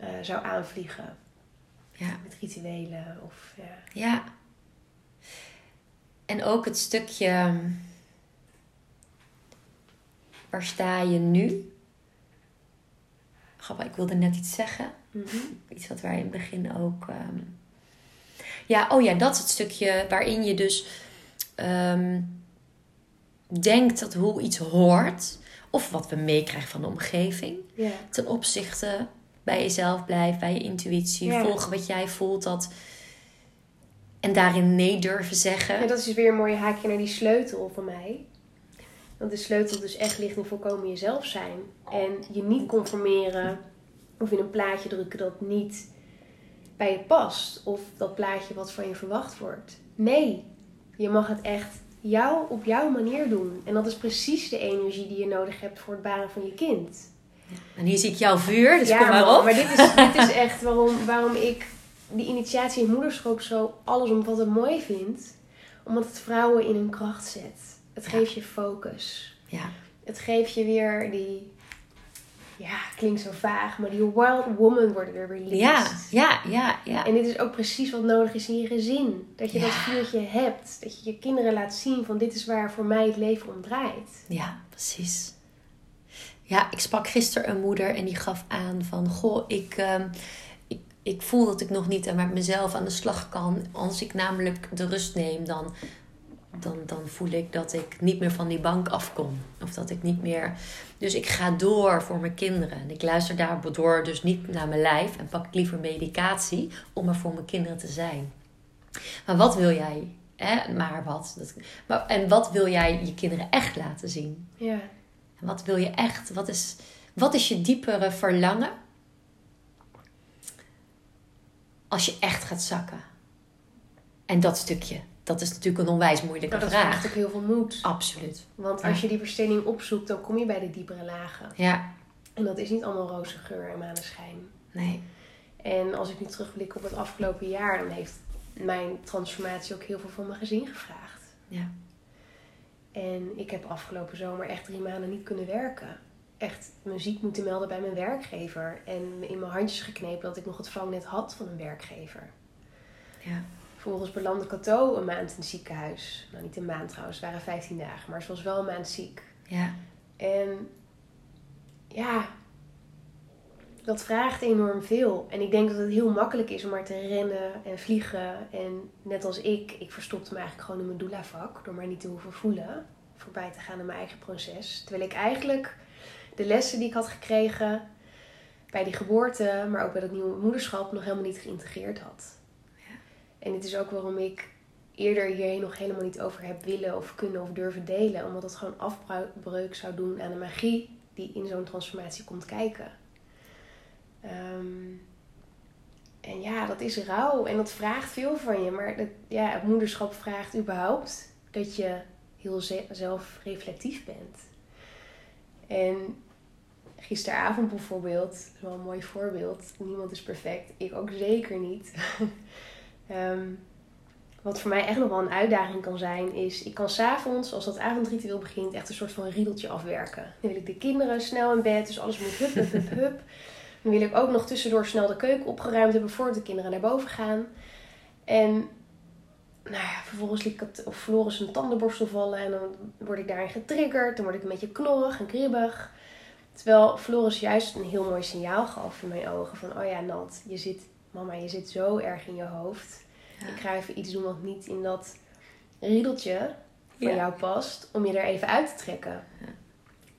uh, zou aanvliegen. Ja. Met rituelen of ja. En ook het stukje. Waar sta je nu? Grappig, ik wilde net iets zeggen. Mhm. Iets wat wij in het begin ook. Ehm, ja, oh ja, dat is het stukje waarin je dus um, denkt dat hoe iets hoort, of wat we meekrijgen van de omgeving, ten opzichte bij jezelf blijft, bij je intuïtie, volgen wat jij voelt. Dat en daarin nee durven zeggen. Ja, dat is dus weer een mooie haakje naar die sleutel van mij. Want de sleutel dus echt ligt in volkomen jezelf zijn. En je niet conformeren of in een plaatje drukken dat niet bij je past. Of dat plaatje wat van je verwacht wordt. Nee, je mag het echt jou op jouw manier doen. En dat is precies de energie die je nodig hebt voor het baren van je kind. En hier zie ik jouw vuur, dus kom maar op. Maar dit is, dit is echt waarom, waarom ik die initiatie in moederschap zo alles om wat het mooi vind. Omdat het vrouwen in hun kracht zet. Het geeft je focus. Ja. Het geeft je weer die ja, klinkt zo vaag, maar die wild woman worden weer released. Ja, ja, ja, ja. En dit is ook precies wat nodig is in je gezin. Dat je dat vuurtje hebt. Dat je je kinderen laat zien van dit is waar voor mij het leven om draait. Ja, precies. Ja, ik sprak gisteren een moeder en die gaf aan van... Goh, ik, uh, ik, ik voel dat ik nog niet met mezelf aan de slag kan. Als ik namelijk de rust neem, dan dan, dan voel ik dat ik niet meer van die bank afkom. Of dat ik niet meer. Dus ik ga door voor mijn kinderen. En ik luister daardoor dus niet naar mijn lijf en pak liever medicatie om er voor mijn kinderen te zijn. Maar wat wil jij? Hè? Maar wat? Dat, maar, en wat wil jij je kinderen echt laten zien? Ja. En wat wil je echt? Wat is, wat is je diepere verlangen? Als je echt gaat zakken. En dat stukje dat is natuurlijk een onwijs moeilijke nou, vraag. Dat vraagt ook heel veel moed. Absoluut. Want als je die verstening opzoekt, dan kom je bij de diepere lagen. Ja. En dat is niet allemaal roze geur en maneschijn. Nee. En als ik nu terugblik op het afgelopen jaar, dan heeft mijn transformatie ook heel veel van mijn gezin gevraagd. Ja. En ik heb afgelopen zomer echt drie maanden niet kunnen werken. Echt mijn ziek moeten melden bij mijn werkgever. En in mijn handjes geknepen dat ik nog het vangnet had van een werkgever. Ja. Vervolgens belandde Cato een maand in het ziekenhuis. Nou, niet een maand trouwens, het waren 15 dagen, maar ze was wel een maand ziek. Ja. En ja, dat vraagt enorm veel. En ik denk dat het heel makkelijk is om maar te rennen en vliegen. En net als ik, ik verstopte me eigenlijk gewoon in mijn doula-vak door maar niet te hoeven voelen. Voorbij te gaan aan mijn eigen proces. Terwijl ik eigenlijk de lessen die ik had gekregen bij die geboorte, maar ook bij dat nieuwe moederschap, nog helemaal niet geïntegreerd had. En dit is ook waarom ik eerder hierheen nog helemaal niet over heb willen of kunnen of durven delen. Omdat het gewoon afbreuk zou doen aan de magie die in zo'n transformatie komt kijken. Ehm, en ja, dat is rauw en dat vraagt veel van je. Maar ja, het moederschap vraagt überhaupt dat je heel zelfreflectief bent. En gisteravond bijvoorbeeld, dat is wel een mooi voorbeeld. Niemand is perfect, ik ook zeker niet. *laughs* Ehm, wat voor mij echt nog wel een uitdaging kan zijn, is ik kan s'avonds, als dat avondritueel begint, echt een soort van riedeltje afwerken. Dan wil ik de kinderen snel in bed, dus alles moet hup, hup, hup, *laughs* hup. Dan wil ik ook nog tussendoor snel de keuken opgeruimd hebben voordat de kinderen naar boven gaan. En nou ja, vervolgens liet ik het, of Floris een tandenborstel vallen en dan word ik daarin getriggerd. Dan word ik een beetje knorrig en kribbig. Terwijl Floris juist een heel mooi signaal gaf in mijn ogen van, oh ja Nat, je zit mama, je zit zo erg in je hoofd. Ik ga even iets doen wat niet in dat riedeltje van jou past, om je er even uit te trekken. Ja.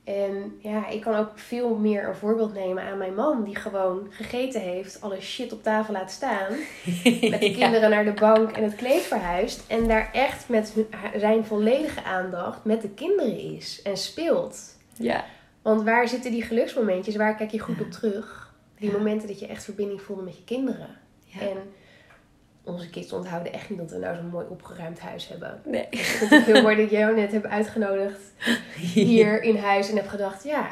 En ja, ik kan ook veel meer een voorbeeld nemen aan mijn man, die gewoon gegeten heeft, alle shit op tafel laat staan, *laughs* met de kinderen naar de bank en het kleed verhuist, en daar echt met zijn volledige aandacht met de kinderen is en speelt. Ja. Want waar zitten die geluksmomentjes? Waar kijk je goed op terug? Die momenten dat je echt verbinding voelde met je kinderen. En onze kids onthouden echt niet dat we nou zo'n mooi opgeruimd huis hebben. Nee. Ik vind het heel mooi dat jij jou net hebt uitgenodigd hier in huis. En heb gedacht, ja,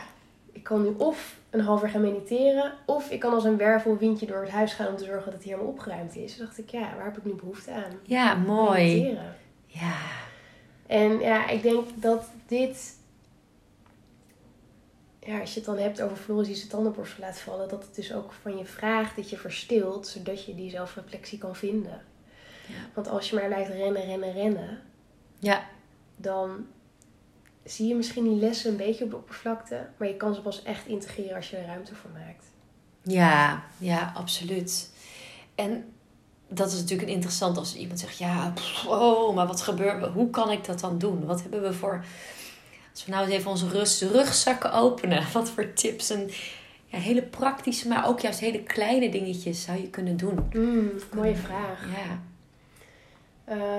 ik kan nu of een half uur gaan mediteren. Of ik kan als een wervelwindje door het huis gaan om te zorgen dat het hier helemaal opgeruimd is. Toen dacht ik, ja, waar heb ik nu behoefte aan? Ja, mooi. Mediteren. Ja. En ja, ik denk dat dit ja, als je het dan hebt over Floris die zijn tandenborstel laat vallen, dat het dus ook van je vraagt dat je verstilt, zodat je die zelfreflectie kan vinden. Ja. Want als je maar blijft rennen, rennen, rennen, ja. dan zie je misschien die lessen een beetje op de oppervlakte, maar je kan ze pas echt integreren als je er ruimte voor maakt. Ja, ja, absoluut. En dat is natuurlijk interessant als iemand zegt: Ja, oh, maar wat gebeurt Hoe kan ik dat dan doen? Wat hebben we voor als we nou eens even onze rust, rugzakken openen. *laughs* Wat voor tips en ja, hele praktische, maar ook juist hele kleine dingetjes zou je kunnen doen? Mm, mooie vraag. Ja.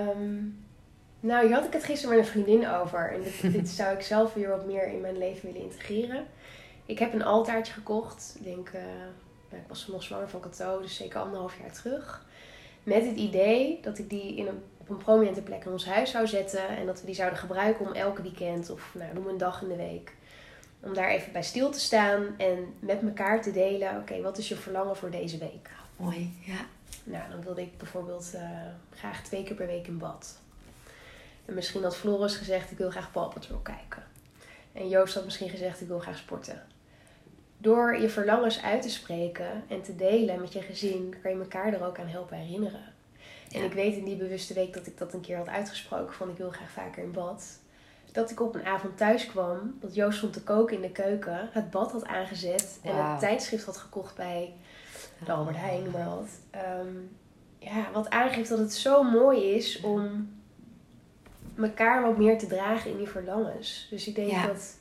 Um, nou, hier had ik het gisteren met een vriendin over. En dit, dit, *laughs* zou ik zelf weer wat meer in mijn leven willen integreren. Ik heb een altaartje gekocht. Ik denk, uh, nou, ik was nog zwanger van Cato, dus zeker anderhalf jaar terug. Met het idee dat ik die in een een prominente plek in ons huis zou zetten. En dat we die zouden gebruiken om elke weekend of nou, noem een dag in de week. Om daar even bij stil te staan en met elkaar te delen. Oké, wat is je verlangen voor deze week? Mooi, ja. Nou, dan wilde ik bijvoorbeeld uh, graag twee keer per week in bad. En misschien had Floris gezegd, ik wil graag Paw Patrol kijken. En Joost had misschien gezegd, ik wil graag sporten. Door je verlangens uit te spreken en te delen met je gezin, kan je elkaar er ook aan helpen herinneren. En ik weet in die bewuste week dat ik dat een keer had uitgesproken van ik wil graag vaker in bad. Dat ik op een avond thuis kwam, dat Joost stond te koken in de keuken, het bad had aangezet en het tijdschrift had gekocht bij de Albert Heijn, noem maar wat. Ehm, ja, wat aangeeft dat het zo mooi is om elkaar wat meer te dragen in die verlangens. Dus ik denk dat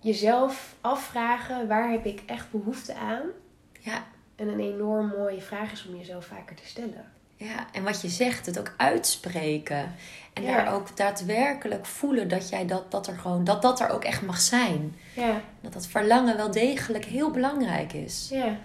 jezelf afvragen waar heb ik echt behoefte aan. Ja. En een enorm mooie vraag is om jezelf vaker te stellen. Ja, en wat je zegt, het ook uitspreken. En daar ook daadwerkelijk voelen dat jij dat, dat er gewoon, dat dat er ook echt mag zijn. Ja. Dat dat verlangen wel degelijk heel belangrijk is. Ja.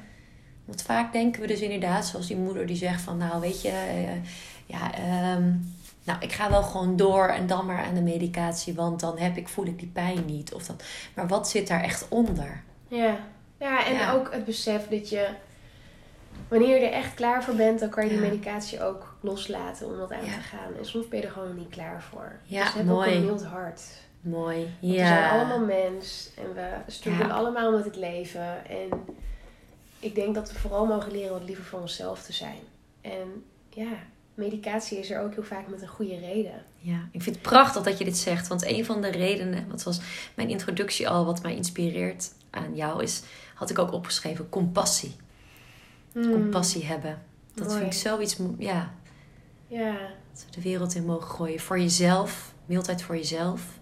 Want vaak denken we dus inderdaad, zoals die moeder die zegt van nou weet je, uh, ja, um, nou, ik ga wel gewoon door en dan maar aan de medicatie, want dan heb ik, voel ik die pijn niet. Of dat. Maar wat zit daar echt onder? Ja, ja en ook het besef dat je, wanneer je er echt klaar voor bent, dan kan je die medicatie ook loslaten om dat aan te gaan. En soms ben je er gewoon niet klaar voor. Ja, dus heb mooi. ook een mild hart. Mooi, ja. We zijn allemaal mens en we struggelen allemaal met het leven. En ik denk dat we vooral mogen leren wat liever voor onszelf te zijn. En ja, medicatie is er ook heel vaak met een goede reden. Ja, ik vind het prachtig dat je dit zegt. Want een van de redenen, wat was mijn introductie al, wat mij inspireert aan jou, is, had ik ook opgeschreven, compassie. Hmm. Compassie hebben. Dat vind ik zoiets, ja. Ja. Dat we de wereld in mogen gooien. Voor jezelf, mildheid voor jezelf.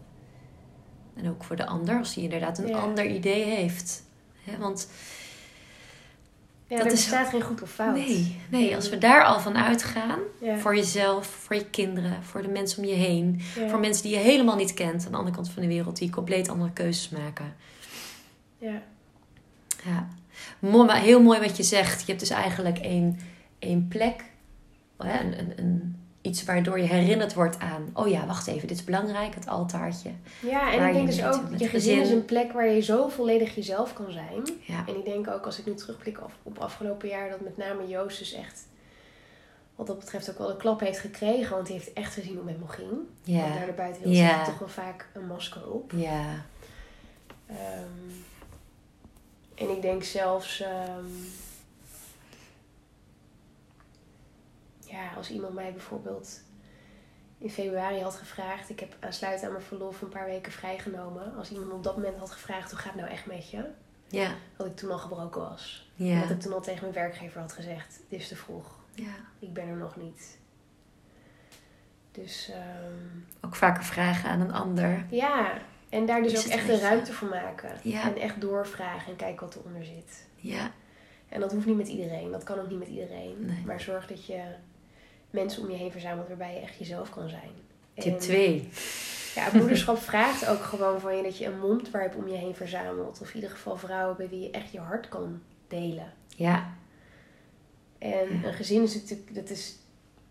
En ook voor de ander, als die inderdaad een ander idee heeft. want ja, dat er bestaat geen goed of fout. Nee, nee, als we daar al van uitgaan, voor jezelf, voor je kinderen, voor de mensen om je heen, voor mensen die je helemaal niet kent aan de andere kant van de wereld, die compleet andere keuzes maken. Ja. Ja. Heel mooi wat je zegt. Je hebt dus eigenlijk één, één plek, een, een, een, iets waardoor je herinnerd wordt aan, oh ja, wacht even, dit is belangrijk, het altaartje. Ja, en ik denk dus ook, je gezin is een plek waar je zo volledig jezelf kan zijn. Ja. En ik denk ook, als ik nu terugblik op, op afgelopen jaar, dat met name Joost dus echt, wat dat betreft ook wel een klap heeft gekregen. Want hij heeft echt gezien hoe het met me ging. Ja. Want daar de buitenwereld ja. toch wel vaak een masker op. Ja. Um, en ik denk zelfs... Um, ja, als iemand mij bijvoorbeeld in februari had gevraagd, ik heb aansluitend aan mijn verlof een paar weken vrijgenomen. Als iemand op dat moment had gevraagd, hoe gaat het nou echt met je? Ja. Dat ik toen al gebroken was. Ja. Dat ik toen al tegen mijn werkgever had gezegd, dit is te vroeg. Ja. Ik ben er nog niet. Dus... Um, ook vaker vragen aan een ander. Ja, en daar dus ook echt de ruimte voor maken. Ja. En echt doorvragen en kijken wat eronder zit. Ja. En dat hoeft niet met iedereen. Dat kan ook niet met iedereen. Nee. Maar zorg dat je mensen om je heen verzamelt waarbij je echt jezelf kan zijn. Tip 2. Ja, het moederschap *laughs* vraagt ook gewoon van je dat je een mondwerp om je heen verzamelt. Of in ieder geval vrouwen bij wie je echt je hart kan delen. Ja. En een gezin is natuurlijk, dat is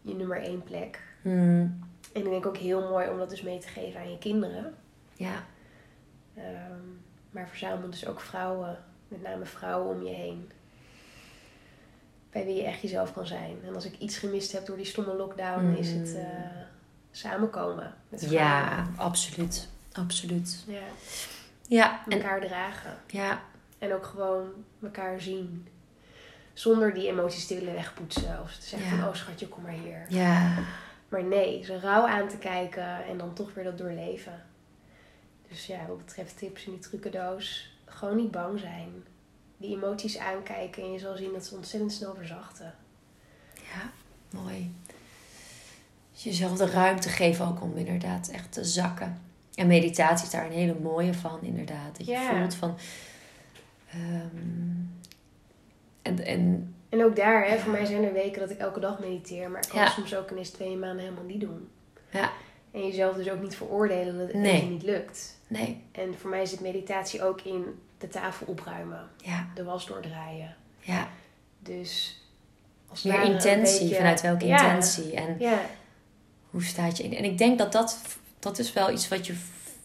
je nummer één plek. Hmm. En ik denk ook heel mooi om dat dus mee te geven aan je kinderen. Ja. Um, maar verzamel dus ook vrouwen, met name vrouwen om je heen bij wie je echt jezelf kan zijn. En als ik iets gemist heb door die stomme lockdown, is het uh, samenkomen. Met ja, absoluut. Absoluut. Ja. ja elkaar dragen. Ja. En ook gewoon elkaar zien. Zonder die emoties te willen wegpoetsen. Of te zeggen van, oh schatje, kom maar hier. Ja. Maar nee, ze rauw aan te kijken en dan toch weer dat doorleven. Dus ja, wat betreft tips in die trucendoos. Gewoon niet bang zijn die emoties aankijken en je zal zien dat ze ontzettend snel verzachten. Ja, mooi. Dus jezelf de ruimte geven ook om inderdaad echt te zakken. En meditatie is daar een hele mooie van, inderdaad. Dat je voelt van. Um, en, en, en ook daar, hè, voor mij zijn er weken dat ik elke dag mediteer, maar ik kan soms ook ineens twee maanden helemaal niet doen. Ja. En jezelf dus ook niet veroordelen dat het nee. niet lukt. Nee. En voor mij zit meditatie ook in de tafel opruimen. Ja. De was doordraaien. Ja. Dus als Meer intentie, beetje, vanuit welke ja, intentie. En ja. Hoe staat je in? En ik denk dat dat, dat is wel iets wat je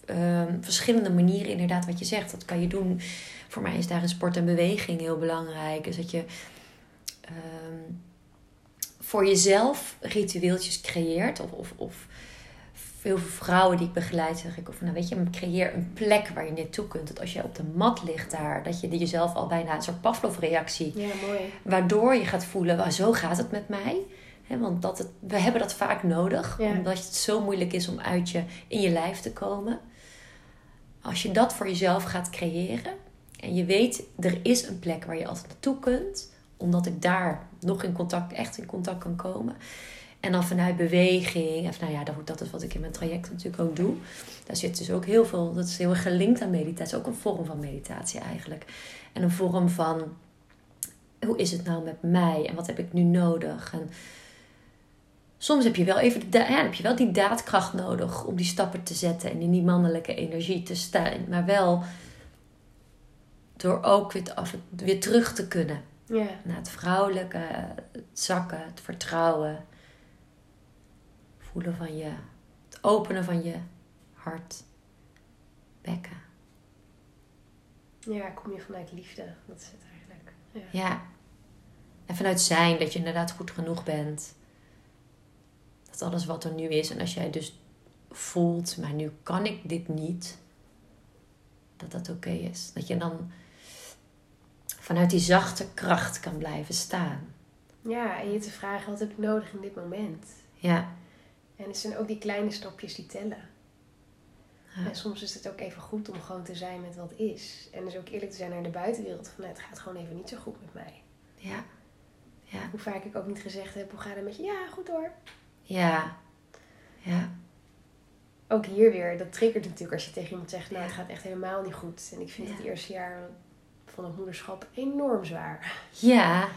ehm, verschillende manieren, inderdaad, wat je zegt, dat kan je doen. Voor mij is daar een sport en beweging heel belangrijk. Dus dat je ehm, voor jezelf ritueeltjes creëert. Of, of, of veel vrouwen die ik begeleid, zeg ik, of nou weet je, creëer een plek waar je naartoe kunt. Dat als je op de mat ligt daar, dat je jezelf al bijna een soort Pavlov-reactie. Ja, mooi. Waardoor je gaat voelen, well, zo gaat het met mij. He, want dat het, we hebben dat vaak nodig, ja. omdat het zo moeilijk is om uit je, in je lijf te komen. Als je dat voor jezelf gaat creëren en je weet, er is een plek waar je altijd naartoe kunt, omdat ik daar nog in contact, echt in contact kan komen en dan vanuit beweging. En nou ja, dat is wat ik in mijn traject natuurlijk ook doe. Daar zit dus ook heel veel. Dat is heel erg gelinkt aan meditatie. Ook een vorm van meditatie eigenlijk. En een vorm van. Hoe is het nou met mij? En wat heb ik nu nodig? En soms heb je wel even ja, heb je wel die daadkracht nodig om die stappen te zetten en in die mannelijke energie te staan. Maar wel door ook weer, af, weer terug te kunnen. Ja. Naar het vrouwelijke, het zakken, het vertrouwen voelen van je, het openen van je hart, bekken. Ja, kom je vanuit liefde, dat is het eigenlijk. Ja. ja. En vanuit zijn, dat je inderdaad goed genoeg bent. Dat alles wat er nu is. En als jij dus voelt, maar nu kan ik dit niet. Dat dat oké is. Dat je dan vanuit die zachte kracht kan blijven staan. Ja, en je te vragen, wat heb ik nodig in dit moment? Ja. En het zijn ook die kleine stapjes die tellen. En soms is het ook even goed om gewoon te zijn met wat is. En dus ook eerlijk te zijn naar de buitenwereld. Van nou, het gaat gewoon even niet zo goed met mij. Ja. ja. Hoe vaak ik ook niet gezegd heb, hoe gaat het met je? Ja, goed hoor. Ja. Ja. Ook hier weer, dat triggert natuurlijk als je tegen iemand zegt, nou het gaat echt helemaal niet goed. En ik vind het eerste jaar van het moederschap enorm zwaar. Ja.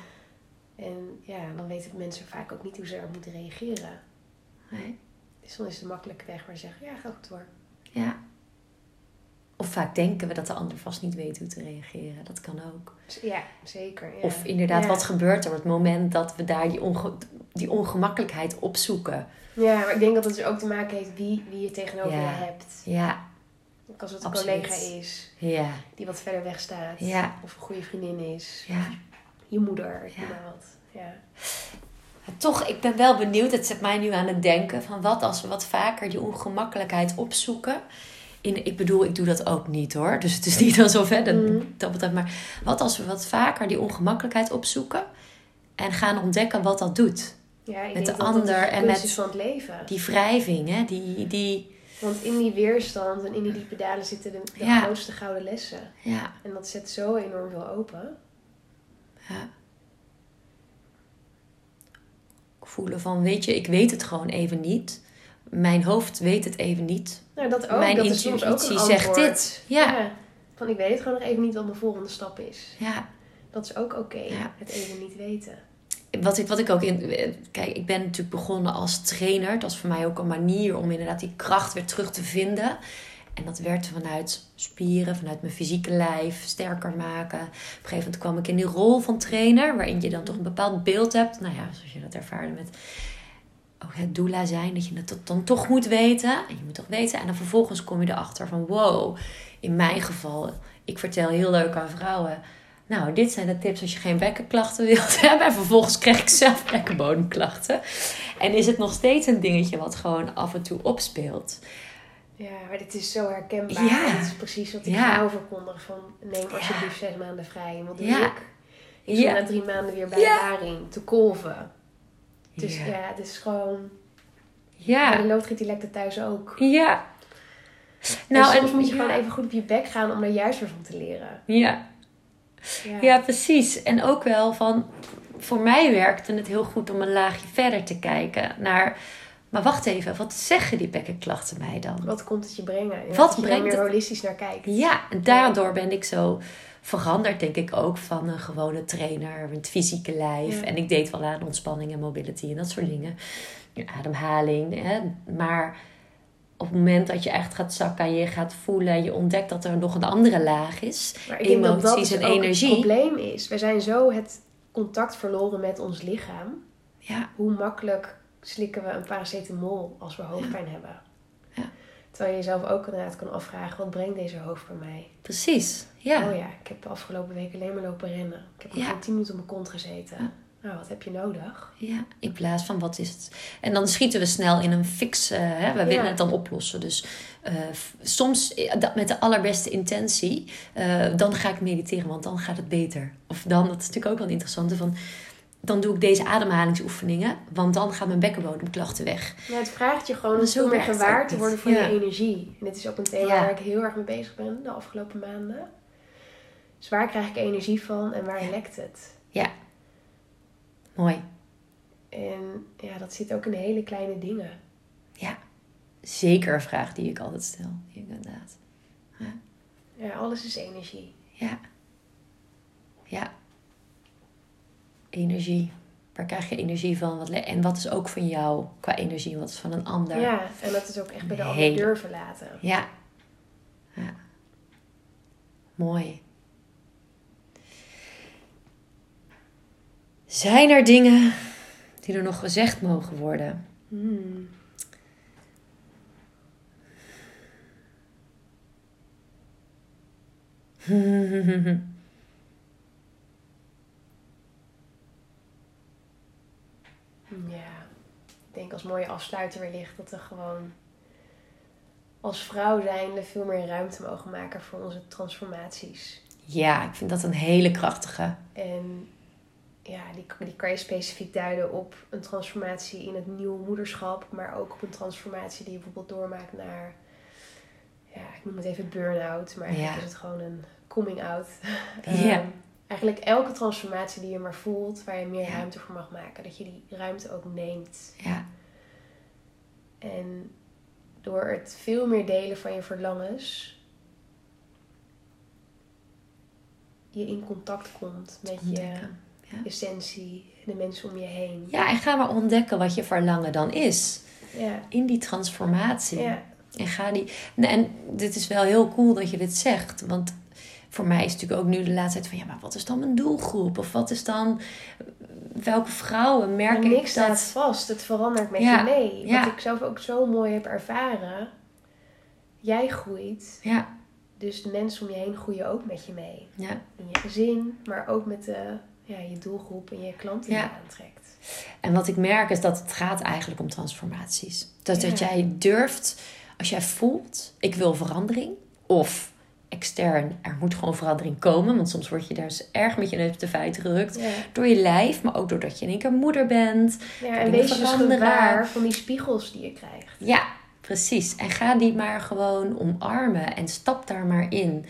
En ja, dan weten mensen vaak ook niet hoe ze erop moeten reageren. Nee. Dus dan is de makkelijke weg waar ze zeggen, ja, ga goed door. Ja. Of vaak denken we dat de ander vast niet weet hoe te reageren. Dat kan ook. Ja, zeker. Ja. Of inderdaad, wat gebeurt er op het moment dat we daar die, onge die ongemakkelijkheid opzoeken? Ja, maar ik denk dat het dus ook te maken heeft wie, wie je tegenover je hebt. Ja. Ook als het een collega is. Ja. Die wat verder weg staat. Ja. Of een goede vriendin is. Ja. Je moeder, ja. wat. Ja toch, ik ben wel benieuwd. Het zet mij nu aan het denken van wat als we wat vaker die ongemakkelijkheid opzoeken. In, ik bedoel, ik doe dat ook niet hoor. Dus het is niet alsof hè, dat, mm. dat betreft. Maar wat als we wat vaker die ongemakkelijkheid opzoeken en gaan ontdekken wat dat doet. Ja, ik met de ander en met van het leven. die wrijving, hè? Die, die... Want in die weerstand en in die diepe dalen zitten de, de grootste gouden lessen. Ja. En dat zet zo enorm veel open. Ja. Voelen van, weet je, ik weet het gewoon even niet. Mijn hoofd weet het even niet. Nou, dat ook. Mijn dat intuïtie zegt dit. Ja. Van ik weet het gewoon nog even niet wat mijn volgende stap is. Ja. Dat is ook oké. Het even niet weten. Wat ik, wat ik ook in. Kijk, ik ben natuurlijk begonnen als trainer. Dat was voor mij ook een manier om inderdaad die kracht weer terug te vinden. En dat werd vanuit spieren, vanuit mijn fysieke lijf sterker maken. Op een gegeven moment kwam ik in die rol van trainer, waarin je dan toch een bepaald beeld hebt. Nou ja, zoals je dat ervaarde met ook het doula zijn, dat je het dan toch moet weten. En je moet toch weten. En dan vervolgens kom je erachter van wow, in mijn geval, ik vertel heel leuk aan vrouwen. Nou, dit zijn de tips als je geen bekkenklachten wilt *laughs* hebben. En vervolgens krijg ik zelf bekkenbodemklachten. En is het nog steeds een dingetje wat gewoon af en toe opspeelt. Ja, maar dit is zo herkenbaar. Ja. Dit is precies wat ik ja. verkondig. Van neem alsjeblieft ja. zes maanden vrij. Want ja. ik? Ik ja. na drie maanden weer bij de haring te kolven. Dus ja, het is gewoon... Ja. Maar de loodgiet die lekt thuis ook. Ja. Nou, en soms moet je gewoon even goed op je bek gaan om er juist weer van te leren. Ja. Ja. ja, precies. En ook wel van... Voor mij werkte het heel goed om een laagje verder te kijken naar maar wacht even, wat zeggen die bekkenklachten mij dan? Wat komt het je brengen? Ja, wat brengt je er meer holistisch naar kijkt. Ja, en daardoor ben ik zo veranderd, denk ik ook, van een gewone trainer, het fysieke lijf. En ik deed wel aan ontspanning en mobility en dat soort dingen. Ademhaling. Hè? Maar op het moment dat je echt gaat zakken en je gaat voelen, je ontdekt dat er nog een andere laag is. Maar ik emoties denk dat dat en energie. Het probleem is. We zijn zo het contact verloren met ons lichaam. Ja. Hoe makkelijk slikken we een paracetamol als we hoofdpijn Ja. hebben. Ja. Terwijl je jezelf ook inderdaad kan afvragen, wat brengt deze hoofdpijn mij? Precies. Ja. Oh ja, ik heb de afgelopen week alleen maar lopen rennen. Ik heb Ja. gewoon 10 minuten op mijn kont gezeten. Nou, wat heb je nodig? Ja, in plaats van wat is het. En dan schieten we snel in een fix. eh, hè? We willen het dan oplossen. Dus eh, soms eh, dat met de allerbeste intentie. dan ga ik mediteren, want dan gaat het beter. Of dan, dat is natuurlijk ook wel interessant. Van, dan doe ik deze ademhalingsoefeningen, want dan gaan mijn bekkenbodemklachten weg. Nou, het vraagt je gewoon om zo meer gewaar te worden van Ja. je energie. En dit is ook een thema Ja. waar ik heel erg mee bezig ben de afgelopen maanden. Dus waar krijg ik energie van en waar lekt het? Mooi. En ja, dat zit ook in hele kleine dingen. Ja, zeker een vraag die ik altijd stel. Inderdaad. Ja, alles is energie. Ja. Ja. Energie. Waar krijg je energie van? Wat en wat is ook van jou qua energie? en Wat is van een ander? Ja, en dat is ook echt bij de ander Hele- durven laten. Ja. ja. Mooi. Zijn er dingen die er nog gezegd mogen worden? Hmm. *laughs* Ja, ik denk als mooie afsluiter wellicht dat we gewoon als vrouw zijnde veel meer ruimte mogen maken voor onze transformaties. ja, ik vind dat een hele krachtige. En ja, die, die kan je specifiek duiden op een transformatie in het nieuwe moederschap, maar ook op een transformatie die je bijvoorbeeld doormaakt naar, ja, ik noem het even burn-out, maar eigenlijk Ja. is het gewoon een coming out. Ja. Ehm, eigenlijk elke transformatie die je maar voelt, waar je meer Ja. ruimte voor mag maken, dat je die ruimte ook neemt. Ja, En door het veel meer delen van je verlangens, je in contact komt met je. Ja. essentie, de mensen om je heen. ja, en ga maar ontdekken wat je verlangen dan is. Ja, In die transformatie. ja, En ga die. En dit is wel heel cool dat je dit zegt. Want voor mij is het natuurlijk ook nu de laatste tijd van ja, maar wat is dan mijn doelgroep? Of wat is dan. Welke vrouwen merk niks ik staat dat. vast. Het verandert met Ja, je mee. ja. Wat ik zelf ook zo mooi heb ervaren. Jij groeit, Ja, dus de mensen om je heen groeien ook met je mee. ja. In je gezin, maar ook met de, ja, je doelgroep en je klanten die je aantrekt. En wat ik merk is dat het gaat eigenlijk om transformaties. Dat, dat jij durft, als jij voelt, ik wil verandering. Of extern, er moet gewoon verandering komen. Want soms word je daar dus erg met je neus op de feiten gerukt. Ja, Door je lijf, maar ook doordat je in één keer moeder bent. ja en wees dus gewaar van die spiegels die je krijgt. Ja, precies. En ga die maar gewoon omarmen en stap daar maar in.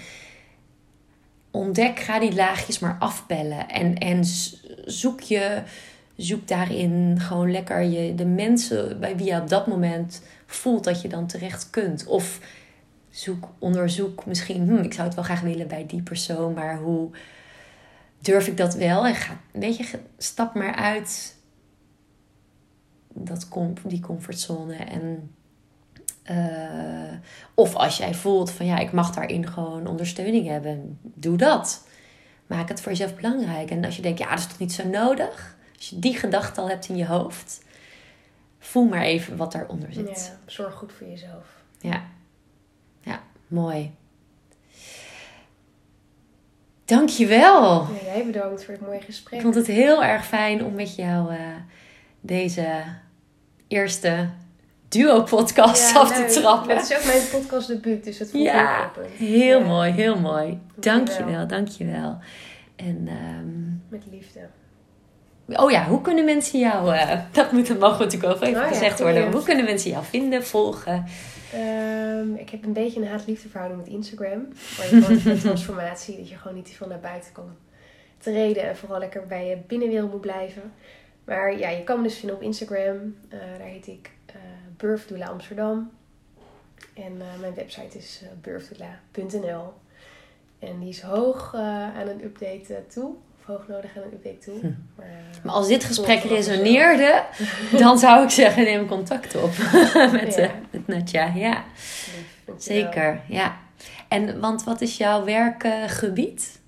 Ontdek, ga die laagjes maar afbellen. En, en zoek je, zoek daarin gewoon lekker je, de mensen bij wie je op dat moment voelt dat je dan terecht kunt. Of zoek, onderzoek misschien, hm, ik zou het wel graag willen bij die persoon, maar hoe durf ik dat wel? En ga, weet je, stap maar uit dat com die comfortzone en eh, of als jij voelt van ja, ik mag daarin gewoon ondersteuning hebben, doe dat. Maak het voor jezelf belangrijk. En als je denkt, ja, dat is toch niet zo nodig? Als je die gedachte al hebt in je hoofd, voel maar even wat daaronder zit. Ja, zorg goed voor jezelf. Ja mooi. Dankjewel. Ja, jij bedankt voor het mooie Ik gesprek. vond het heel erg fijn om met jou eh, deze eerste duo-podcast Ja, af te leuk. trappen. Het is ook mijn podcast debuut, dus het voelt Ja, heel open. Heel Ja, mooi, heel mooi. Dankjewel. Dankjewel. En, ehm, Met liefde. oh ja, hoe kunnen mensen jou... eh, dat moet, mogen natuurlijk ook even ja, gezegd worden. Hoe kunnen mensen jou vinden, volgen? Ehm, ik heb een beetje een haat-liefde verhouding met Instagram. Maar je gewoon een *laughs* transformatie, dat je gewoon niet te veel naar buiten kan treden. En vooral lekker bij je binnenwereld moet blijven. Maar ja, je kan me dus vinden op Instagram. Eh, daar heet ik Doula Amsterdam. En eh, mijn website is uh, birthdoula.nl. En die is hoog aan een update toe. Hoog nodig aan een update toe. Hm. Maar, Maar als dit gesprek resoneerde, dan zou ik zeggen neem contact op *laughs* met, Ja. eh, met Natja. Ja, lief, zeker. Ja. En want wat is jouw werkgebied?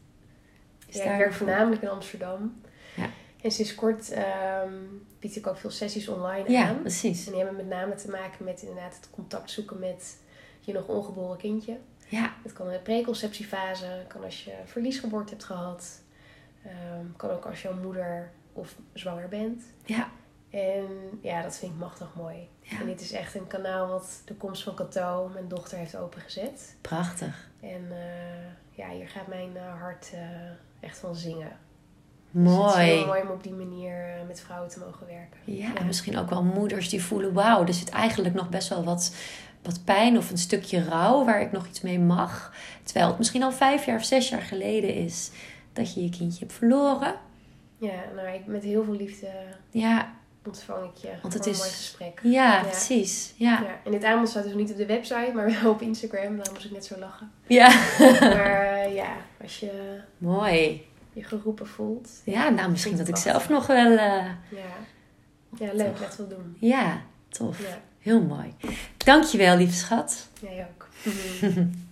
Ja, ik werk voornamelijk in Amsterdam. Ja. En sinds kort ehm, bied ik ook veel sessies online Ja, aan. precies. En die hebben met name te maken met inderdaad het contact zoeken met je nog ongeboren kindje. Ja, Het kan in de preconceptiefase, kan als je verliesgeboorte hebt gehad. Ehm, kan ook als je moeder of zwanger bent. ja, En ja, dat vind ik machtig mooi. Ja. En dit is echt een kanaal wat de komst van Cato, mijn dochter, heeft opengezet. prachtig. En eh, ja, hier gaat mijn eh, hart eh, echt van zingen. Dus het is Mooi. heel mooi om op die manier met vrouwen te mogen werken. Ja, en misschien ook wel moeders die voelen: wauw, er zit eigenlijk nog best wel wat, wat pijn of een stukje rouw waar ik nog iets mee mag. Terwijl het misschien al vijf jaar of zes jaar geleden is dat je je kindje hebt verloren. Ja, nou, ik, met heel veel liefde Ja, ontvang ik je Want het is- een mooi gesprek. ja, Ja. precies. Ja, Ja, en dit aanbod staat dus niet op de website, maar wel op Instagram. Daarom moest ik net zo lachen. ja. *laughs* Maar eh, ja, als je mooi. je geroepen voelt. Ja, nou misschien dat ik zelf nog wel. eh, Ja, ja leuk. Laten we doen. ja, tof. Heel mooi. Dankjewel, lieve schat. jij ook. *laughs*